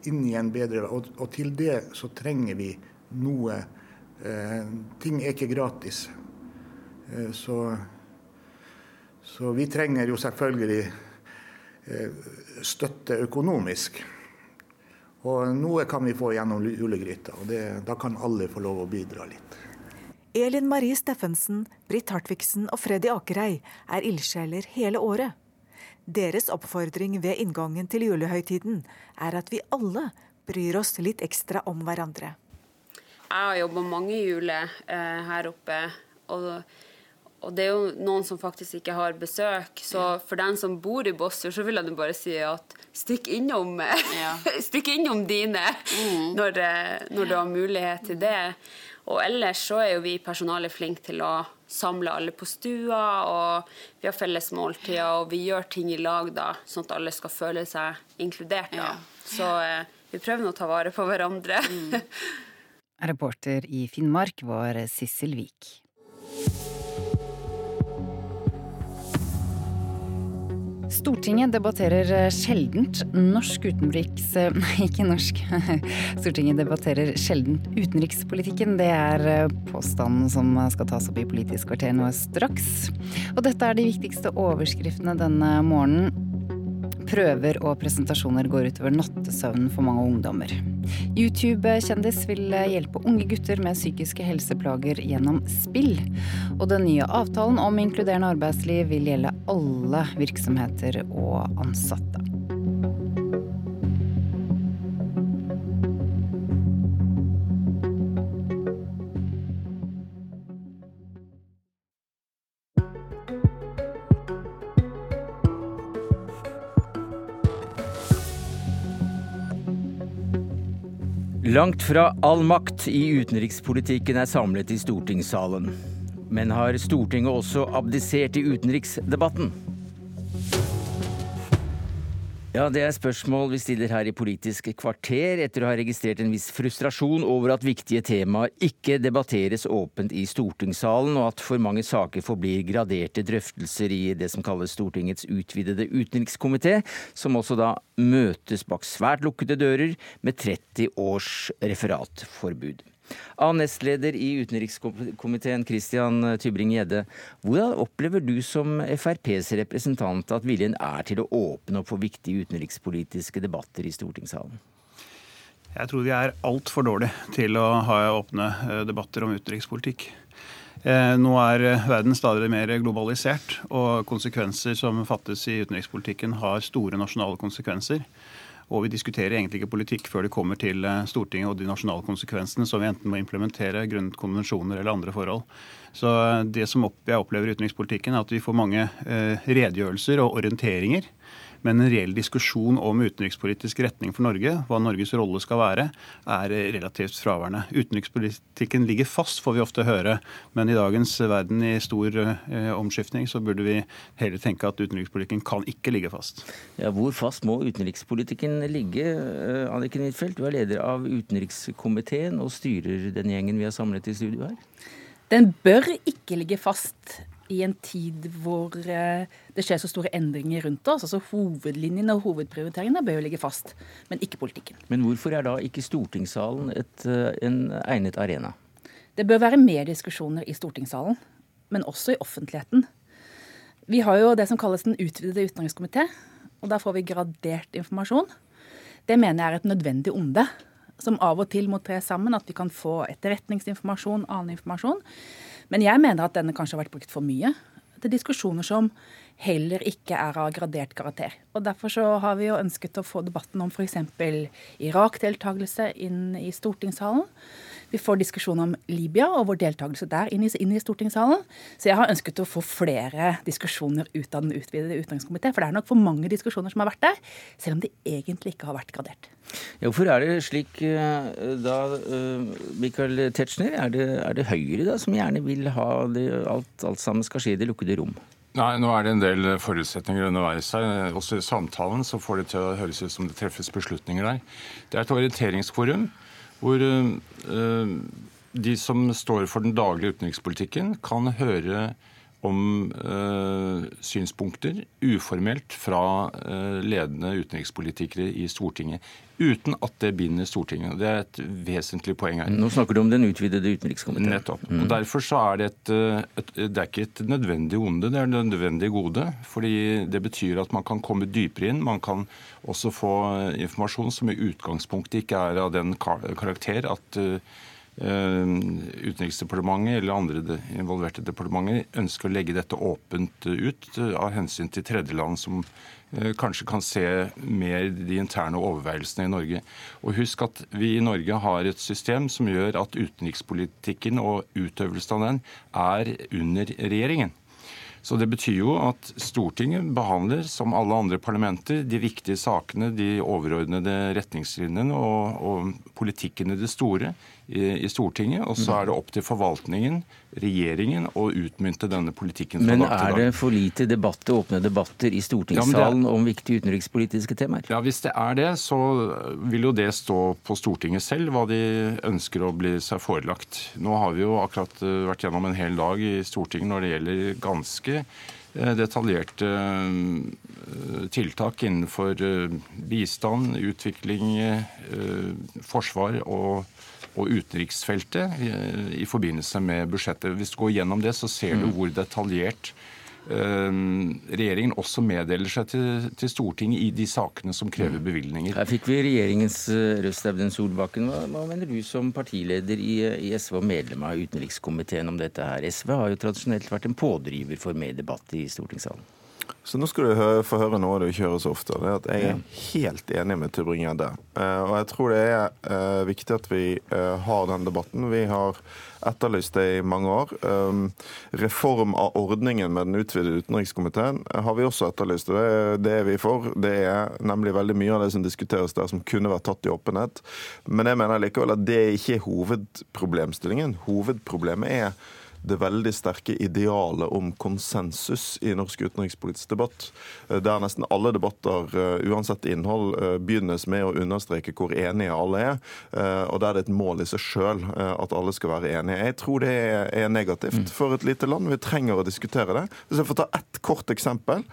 inn i en bedre Og, og til det så trenger vi noe. Eh, ting er ikke gratis. Eh, så, så, vi trenger jo selvfølgelig eh, støtte økonomisk. Og noe kan vi få gjennom julegryta, og det, da kan alle få lov å bidra litt. Elin Marie Steffensen, Britt Hartvigsen og Freddy Akerei er ildsjeler hele året. Deres oppfordring ved inngangen til julehøytiden er at vi alle bryr oss litt ekstra om hverandre. Jeg har jobba mange juler eh, her oppe. og og det er jo noen som faktisk ikke har besøk. Så for den som bor i Båtsfjord, så vil jeg bare si at stikk innom, ja. stikk innom dine mm. når, eh, når, du har mulighet til det. Og ellers så er jo vi personalet flinke til å samle alle på stua, og vi har felles måltider, og vi gjør ting i lag da, sånn at alle skal føle seg inkludert. da. Ja. Så eh, vi prøver nå å ta vare på hverandre. Mm. Reporter i Finnmark var Sissel Vik. Stortinget debatterer eh, sjeldent norsk utenriks... Eh, nei, ikke norsk. Stortinget debatterer sjelden utenrikspolitikken. Det er eh, påstanden som skal tas opp i Politisk kvarter nå straks. Og dette er de viktigste overskriftene denne morgenen. Prøver og presentasjoner går utover nattesøvnen for mange ungdommer. YouTube-kjendis vil hjelpe unge gutter med psykiske helseplager gjennom spill. Og den nye avtalen om inkluderende arbeidsliv vil gjelde alle virksomheter og ansatte. Langt fra all makt i utenrikspolitikken er samlet i stortingssalen. Men har Stortinget også abdisert i utenriksdebatten? Ja, Det er spørsmål vi stiller her i Politisk kvarter, etter å ha registrert en viss frustrasjon over at viktige temaer ikke debatteres åpent i stortingssalen, og at for mange saker forblir graderte drøftelser i det som kalles Stortingets utvidede utenrikskomité, som også da møtes bak svært lukkede dører med 30 års referatforbud. Av nestleder i utenrikskomiteen Christian Tybring-Gjedde, hvordan opplever du som FrPs representant at viljen er til å åpne opp for viktige utenrikspolitiske debatter i stortingssalen? Jeg tror vi er altfor dårlige til å ha åpne eh, debatter om utenrikspolitikk. Eh, nå er eh, verden stadig mer globalisert, og konsekvenser som fattes i utenrikspolitikken har store nasjonale konsekvenser. Og vi diskuterer egentlig ikke politikk før det kommer til eh, Stortinget og de nasjonale konsekvensene som vi enten må implementere grunnet konvensjoner eller andre forhold. Så eh, det som jeg opplever i utenrikspolitikken, er at vi får mange eh, redegjørelser og orienteringer men en reell diskusjon om utenrikspolitisk retning for Norge, hva Norges rolle skal være, er relativt fraværende. Utenrikspolitikken ligger fast, får vi ofte høre. Men i dagens verden i stor eh, omskiftning, så burde vi heller tenke at utenrikspolitikken kan ikke ligge fast. Ja, hvor fast må utenrikspolitikken ligge? Eh, Anniken Huitfeldt, du er leder av utenrikskomiteen og styrer den gjengen vi har samlet i studio her. Den bør ikke ligge fast i en tid hvor eh, det skjer så store endringer rundt oss. altså Hovedlinjene og hovedprioriteringene bør jo ligge fast, men ikke politikken. Men hvorfor er da ikke stortingssalen et, eh, en egnet arena? Det bør være mer diskusjoner i stortingssalen, men også i offentligheten. Vi har jo det som kalles den utvidede utenrikskomité, og der får vi gradert informasjon. Det mener jeg er et nødvendig onde, som av og til må tre sammen. At vi kan få etterretningsinformasjon, annen informasjon. Men jeg mener at denne kanskje har vært brukt for mye til diskusjoner som heller ikke er av gradert karakter. Og Derfor så har vi jo ønsket å få debatten om f.eks. Irak-deltakelse inn i stortingssalen. Vi får diskusjon om Libya og vår deltakelse der inn i, inn i stortingssalen. Så jeg har ønsket å få flere diskusjoner ut av den utvidede utenrikskomité. For det er nok for mange diskusjoner som har vært der, selv om de egentlig ikke har vært gradert. Ja, hvorfor er det slik eh, da, eh, Michael Tetzschner? Er det, er det Høyre da, som gjerne vil ha det, alt, alt sammen skal skje i det lukkede rom? Nei, nå er det en del forutsetninger underveis her. Også i samtalen så får det til å høres ut som det treffes beslutninger der. Det er et orienteringsforum hvor uh, de som står for den daglige utenrikspolitikken, kan høre om eh, synspunkter uformelt fra eh, ledende utenrikspolitikere i Stortinget. Uten at det binder Stortinget. Det er et vesentlig poeng her. Nå snakker du om den utvidede utenrikskomiteen. Nettopp. Mm. Og Derfor så er det et, et, Det er ikke et nødvendig onde, det er et nødvendig gode. fordi det betyr at man kan komme dypere inn. Man kan også få informasjon som i utgangspunktet ikke er av den karakter at uh, Eh, Utenriksdepartementet eller andre involverte departementer ønsker å legge dette åpent ut eh, av hensyn til tredjeland som eh, kanskje kan se mer de interne overveielsene i Norge. Og Husk at vi i Norge har et system som gjør at utenrikspolitikken og utøvelsen av den er under regjeringen. Så Det betyr jo at Stortinget behandler, som alle andre parlamenter, de viktige sakene, de overordnede retningslinjene og, og politikken i det store i, Stortinget. Og så er det opp til forvaltningen, regjeringen, å utmynte denne politikken. Men er det for lite debatter, åpne debatter i stortingssalen ja, er, om viktige utenrikspolitiske temaer? Ja, Hvis det er det, så vil jo det stå på Stortinget selv hva de ønsker å bli seg forelagt. Nå har vi jo akkurat eh, vært gjennom en hel dag i Stortinget når det gjelder ganske eh, detaljerte eh, tiltak innenfor bistand, utvikling, forsvar og og utenriksfeltet i, forbindelse med budsjettet. Hvis du går gjennom det, så ser du mm. hvor detaljert uh, regjeringen også meddeler seg til, til, Stortinget i de sakene som krever mm. bevilgninger. Her fikk vi regjeringens uh, røst, Audun Solbakken. Hva, hva, mener du som partileder i, i, SV og medlem av utenrikskomiteen om dette her? SV har jo tradisjonelt vært en pådriver for mer debatt i stortingssalen. Så nå skal du få høre noe du ikke hører så ofte. Det er at Jeg er helt enig med Tybring-Gjedde. Eh, og jeg tror det er eh, viktig at vi eh, har den debatten. Vi har etterlyst det i mange år. Reform av ordningen med den utvidede utenrikskomiteen har vi også etterlyst. og det, det er vi for. Det er nemlig veldig mye av det som diskuteres der som kunne vært tatt i åpenhet. Men jeg mener likevel at det ikke er hovedproblemstillingen. Hovedproblemet er det veldig sterke idealet om konsensus i norsk utenrikspolitisk debatt. Eh, der nesten alle debatter, eh, uansett innhold, eh, begynnes med å understreke hvor enige alle er, og der det er et mål i seg sjøl at alle skal være enige. Jeg tror det er negativt mm. for et lite land. Vi trenger å diskutere det. Hvis jeg får ta ett kort eksempel.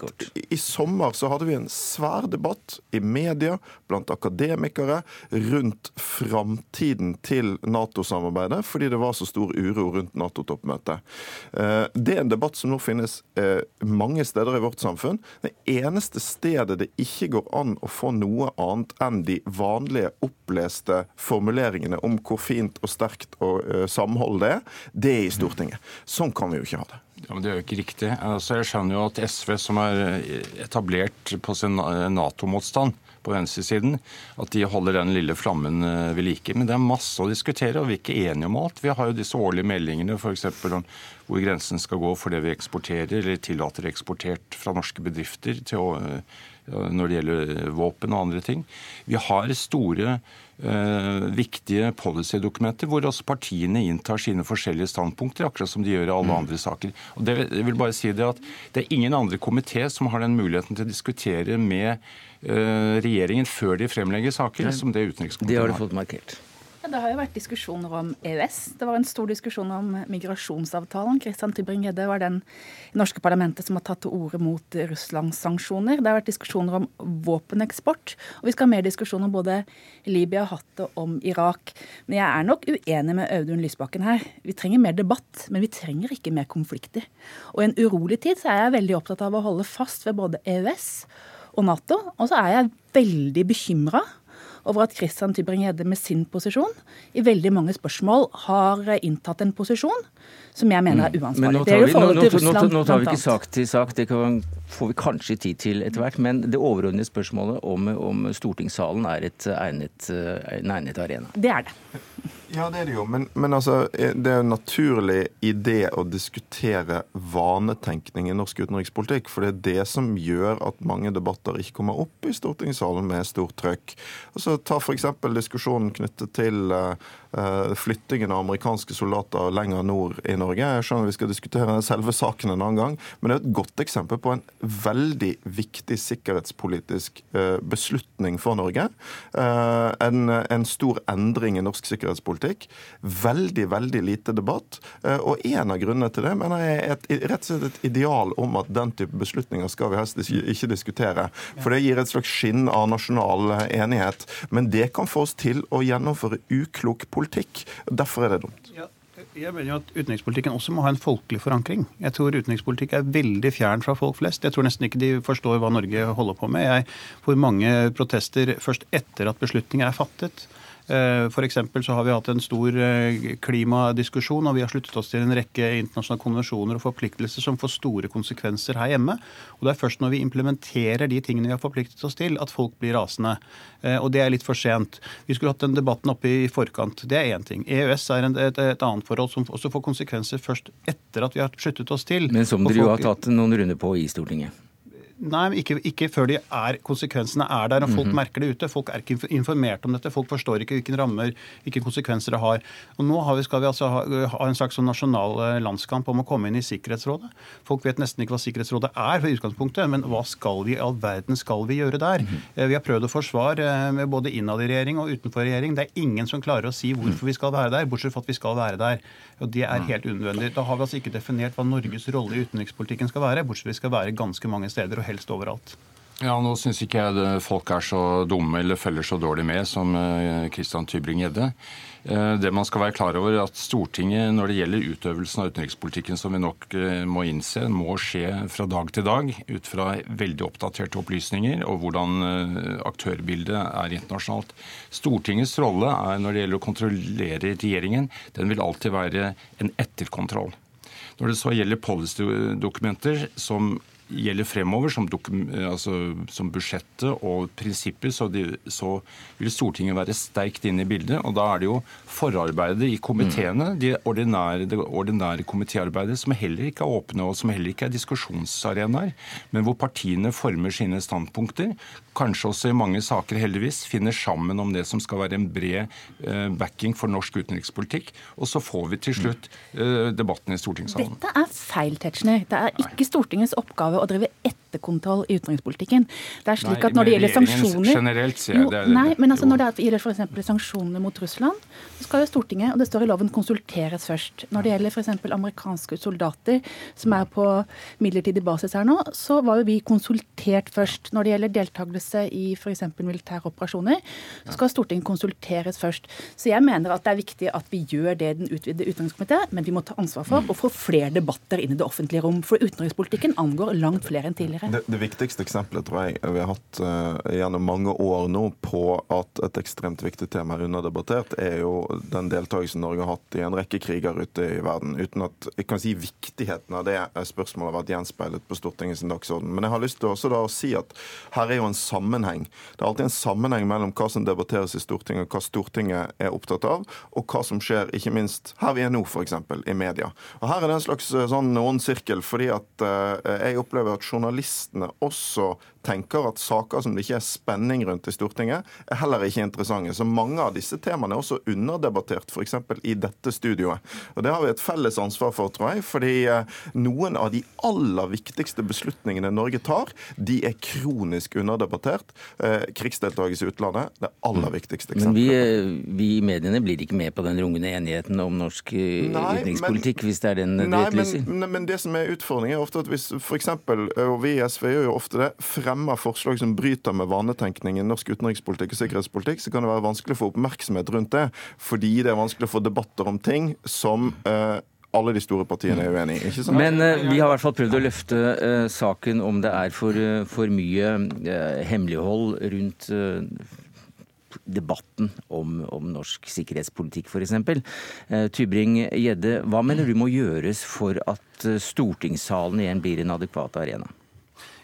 Kort. I sommer så hadde vi en svær debatt i media, blant akademikere, rundt framtiden til Nato-samarbeidet, fordi det var så stor uro rundt Nato-toppmøtet. Eh, det er en debatt som nå finnes eh, mange steder i vårt samfunn. Det eneste stedet det ikke går an å få noe annet enn de vanlige oppleste formuleringene om hvor fint og sterkt og eh, samhold det er, det er i Stortinget. Sånn kan vi jo ikke ha det. Ja, men Det er jo ikke riktig. Altså, jeg skjønner jo at SV, som er etablert på sin Nato-motstand, på venstresiden, at de holder den lille flammen eh, ved like. Men det er masse å diskutere, og vi er ikke enige om alt. Vi har jo disse årlige meldingene f.eks. om hvor grensen skal gå for det vi eksporterer eller tillater eksportert fra norske bedrifter til, når det gjelder våpen og andre ting. Vi har store eh, viktige policydokumenter hvor også partiene inntar sine forskjellige standpunkter, akkurat som de gjør i alle mm. andre saker. Og det, jeg vil bare si Det at det er ingen andre komité som har den muligheten til å diskutere med eh, regjeringen før de fremlegger saker, Nei. som det utenrikskomiteen har. Det har du fått markert. Det har jo vært diskusjoner om EØS. Det var en stor diskusjon om migrasjonsavtalen. Kristian Tybring-Gjedde var den norske parlamentet som har tatt til orde mot Russlands sanksjoner. Det har vært diskusjoner om våpeneksport. Og vi skal ha mer diskusjon om både Libya hatt det om Irak. Men jeg er nok uenig med Audun Lysbakken her. Vi trenger mer debatt, men vi trenger ikke mer konflikter. Og i en urolig tid så er jeg veldig opptatt av å holde fast ved både EØS og Nato. Og så er jeg veldig bekymra over at Christian Tybring-Gjedde med sin posisjon i veldig mange spørsmål har inntatt en posisjon som jeg mener er uansvarlig. uansvarlig. nå tar, vi, nå, nå, nå, tar vi ikke sak til sak, det kan, får vi kanskje tid til etter hvert. Men det overordnede spørsmålet om, om stortingssalen er et egnet, en egnet arena. Det er det. Ja, det er det jo. Men, men altså, det er en naturlig idé å diskutere vanetenkning i norsk utenrikspolitikk. For det er det som gjør at mange debatter ikke kommer opp i stortingssalen med stort trøkk. Altså, ta f.eks. diskusjonen knyttet til uh, flyttingen av amerikanske soldater lenger nord i Norge. Jeg skjønner vi skal diskutere selve saken en annen gang, men det er et godt eksempel på en veldig viktig sikkerhetspolitisk uh, beslutning for Norge. Uh, en, en stor endring i norsk sikkerhetspolitikk utenrikspolitikk. Veldig, veldig lite debatt. Eh, og en av grunnene til det mener jeg er et, rett og slett et ideal om at den type beslutninger skal vi helst ikke diskutere. For det gir et slags skinn av nasjonal enighet. Men det kan få oss til å gjennomføre uklok politikk. Derfor er det dumt. Jeg mener jo at Utenrikspolitikken også må ha en folkelig forankring. Jeg tror utenrikspolitikk er veldig fjern fra folk flest. Jeg tror nesten ikke de forstår hva Norge holder på med. Jeg får mange protester først etter at beslutninger er fattet. Eh, F.eks. så har vi hatt en stor eh, klimadiskusjon, og vi har sluttet oss til en rekke internasjonale konvensjoner og forpliktelser som får store konsekvenser her hjemme. Og det er først når vi implementerer de tingene vi har forpliktet oss til, at folk blir rasende. Eh, og det er litt for sent. Vi skulle hatt den debatten oppe i forkant. Det er én ting. EØS er et, et, annet forhold som også får konsekvenser først etter at vi har sluttet oss til. Men som dere jo har tatt noen runder på i Stortinget. Nei, ikke, ikke, før de er, konsekvensene er der og folk mm -hmm. merker det ute. Folk er ikke informert om dette. Folk forstår ikke hvilke rammer, hvilke konsekvenser det har. Og Nå vi, skal vi altså ha, ha en slags sånn nasjonal eh, landskamp om å komme inn i Sikkerhetsrådet. Folk vet nesten ikke hva Sikkerhetsrådet er for utgangspunktet, men hva skal vi i all verden skal vi gjøre der? Mm -hmm. Vi har prøvd å forsvare med både innad i regjering og utenfor regjering. Det er ingen som klarer å si hvorfor vi skal være der, bortsett fra at vi skal være der. Og Det er helt unødvendig. Da har vi altså ikke definert hva Norges rolle i utenrikspolitikken skal være, bortsett fra at vi skal være ganske mange steder. og helst overalt. Ja, Nå syns ikke jeg folk er så dumme eller følger så dårlig med som eh, Christian Tybring-Gjedde. Eh, det man skal være klar over, er at Stortinget når det gjelder utøvelsen av utenrikspolitikken, som vi nok eh, må innse, må skje fra dag til dag ut fra veldig oppdaterte opplysninger og hvordan aktørbildet er internasjonalt. Stortingets rolle er når det gjelder å kontrollere regjeringen, den vil alltid være en etterkontroll. Når det så gjelder policydokumenter som gjelder fremover, som, altså, som budsjettet og prinsipper, så, de, så, vil Stortinget være sterkt inne i bildet. Og da er det jo forarbeidet i komiteene, mm. det ordinære, det ordinære komitéarbeidet, som heller ikke er åpne, og som heller ikke er diskusjonsarenaer, men hvor partiene former sine standpunkter. Kanskje også i mange saker, heldigvis, finner sammen om det som skal være en bred eh, backing for norsk utenrikspolitikk. Og så får vi til slutt eh, debatten i stortingssalen. Dette er feil, Tetzschner. Det er ikke Stortingets oppgave å drive etterkontroll i utenrikspolitikken. Det er slik nei, at når det gjelder sanksjoner generelt, sier jeg. Det er, nei, men altså når det gjelder f.eks. sanksjoner mot Russland, så skal jo Stortinget, og det står i loven, konsulteres først. Når det gjelder f.eks. amerikanske soldater som er på midlertidig basis her nå, så var jo vi konsultert først. Når det gjelder deltakelse i f.eks. militære operasjoner, så skal Stortinget konsulteres først. Så jeg mener at det er viktig at vi gjør det den utvidede utenrikskomité, men vi må ta ansvar for å få flere debatter inn i det offentlige rom. For utenrikspolitikken angår langt flere enn tidligere. Det, det, viktigste eksempelet tror jeg vi har hatt uh, gjennom mange år nå på at et ekstremt viktig tema er underdebattert, er jo den deltakelsen Norge har hatt i en rekke kriger ute i verden. Uten at jeg kan si viktigheten av det spørsmålet har vært gjenspeilet på Stortingets dagsorden. Men jeg har lyst til også da å si at her er jo en sammenheng. Det er alltid en sammenheng mellom hva som debatteres i Stortinget, og hva Stortinget er opptatt av, og hva som skjer, ikke minst her vi er nå, f.eks. i media. Og Her er det en slags eh, sånn ond sirkel, fordi at uh, jeg opplever at at journalistene også tenker at saker som det ikke er spenning rundt i Stortinget, er heller ikke interessante. Så mange av disse temaene er også underdebattert, f.eks. i dette studioet. Og Det har vi et felles ansvar for, tror jeg. fordi eh, noen av de aller viktigste beslutningene Norge tar, de er kronisk underdebattert. Eh, krigsdeltakelse i utlandet, det aller viktigste eksempelet. Men vi, eh, vi, i mediene blir ikke med på den rungende enigheten om norsk utenrikspolitikk, hvis det er den du etterlyser? Men, men det som er utfordringen, er ofte at hvis f.eks., og vi i SV gjør jo ofte det, frem fremmer forslag som bryter med vanetenkning i norsk utenrikspolitikk og sikkerhetspolitikk, så kan det være vanskelig å få oppmerksomhet rundt det. Fordi det er vanskelig å få debatter om ting som uh, alle de store partiene er uenig i. Men uh, vi har i hvert fall prøvd å løfte uh, saken om det er for, for mye hemmelighold rundt debatten om, om, norsk sikkerhetspolitikk, f.eks. Tybring-Gjedde, hva mener du må gjøres for at stortingssalen igjen blir en adekvat arena?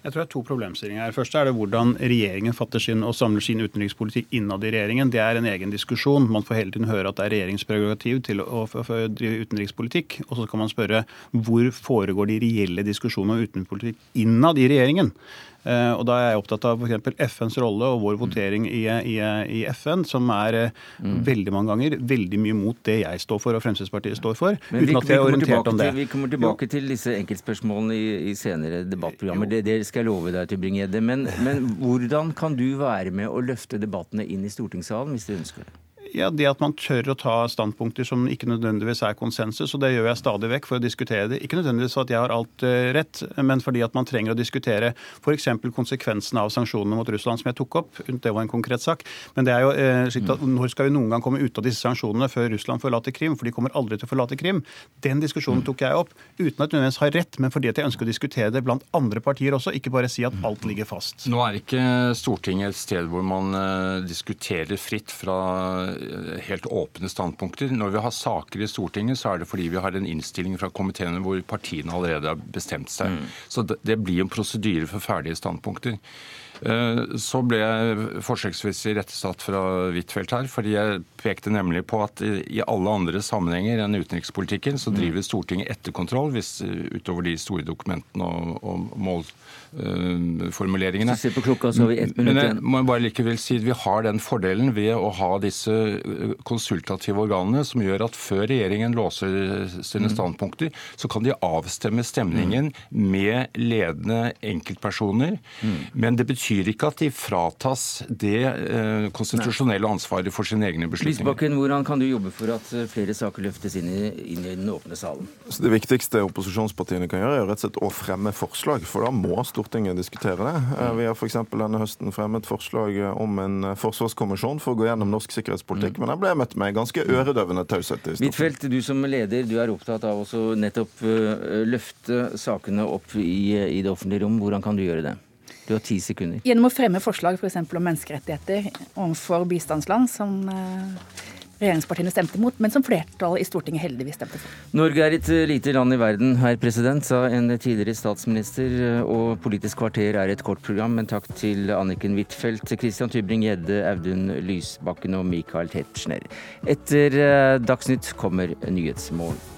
Jeg tror det er to problemstillinger her. Først er det hvordan regjeringen fatter sin og samler sin utenrikspolitikk innad i regjeringen. Det er en egen diskusjon. Man får hele tiden høre at det er regjeringens prerogativ til å, drive utenrikspolitikk. Og så kan man spørre hvor foregår de reelle diskusjonene om utenrikspolitikk innad i regjeringen. Eh, og Da er jeg opptatt av f.eks. FNs rolle og vår votering i, i, i FN, som er eh, mm. veldig mange ganger veldig mye mot det jeg står for og Fremskrittspartiet står for. Men uten vi, at vi er orientert om det. Til, vi kommer tilbake jo. til disse enkeltspørsmålene i, i senere debattprogrammer. Det, det, skal jeg love deg, Tybring-Gjedde. Men, men hvordan kan du være med å løfte debattene inn i stortingssalen hvis du ønsker det? Ja, Det at man tør å ta standpunkter som ikke nødvendigvis er konsensus. og Det gjør jeg stadig vekk for å diskutere det. Ikke nødvendigvis for at jeg har alt eh, rett, men fordi at man trenger å diskutere f.eks. konsekvensene av sanksjonene mot Russland, som jeg tok opp. Det var en konkret sak. Men det er jo eh, slik at når skal vi noen gang komme ut av disse sanksjonene før Russland forlater Krim? For de kommer aldri til å forlate Krim. Den diskusjonen tok jeg opp uten at jeg nødvendigvis har rett, men fordi at jeg ønsker å diskutere det blant andre partier også, ikke bare si at alt ligger fast. Nå er ikke Stortinget et sted hvor man uh, diskuterer fritt fra helt åpne standpunkter. Når vi har saker i Stortinget, så er det fordi vi har en innstilling fra komiteene hvor partiene allerede har bestemt seg. Mm. Så det, blir en prosedyre for ferdige standpunkter. Eh, så ble jeg forsøksvis irettesatt fra Huitfeldt her, fordi jeg pekte nemlig på at i alle andre sammenhenger enn utenrikspolitikken så mm. driver Stortinget etterkontroll hvis utover de store dokumentene og, og mål formuleringene. Så se på klokka, så har vi ett minutt igjen. Men jeg må bare likevel si at vi har den fordelen ved å ha disse eh, konsultative organene som gjør at før regjeringen låser sine mm. standpunkter, så kan de avstemme stemningen mm. med ledende enkeltpersoner. Mm. Men det betyr ikke at de fratas det eh, konstitusjonelle ansvaret for sine egne beslutninger. Lysbakken, hvordan kan du jobbe for at eh, flere saker løftes inn i, inn i den åpne salen? Så det viktigste opposisjonspartiene kan gjøre, er rett og slett å fremme forslag. For da må Stortinget Stortinget diskutere det. Eh, mm. Vi har f.eks. denne høsten fremmet forslag om en eh, forsvarskommisjon for å gå gjennom norsk sikkerhetspolitikk, mm. men den ble møtt med ganske øredøvende taushet. Huitfeldt, du som leder, du er opptatt av å nettopp eh, løfte sakene opp i, i det offentlige rom. Hvordan kan du gjøre det? Du har ti sekunder. Gjennom å fremme forslag f.eks. For om menneskerettigheter overfor bistandsland, som regjeringspartiene stemte mot, men som flertallet i Stortinget heldigvis stemte for. Norge er et lite land i verden, herr president, sa en tidligere statsminister. Og Politisk kvarter er et kort program, men takk til Anniken Huitfeldt, Christian Tybring-Gjedde, Audun Lysbakken og Michael Tetzschner. Etter eh, Dagsnytt kommer Nyhetsmorgen.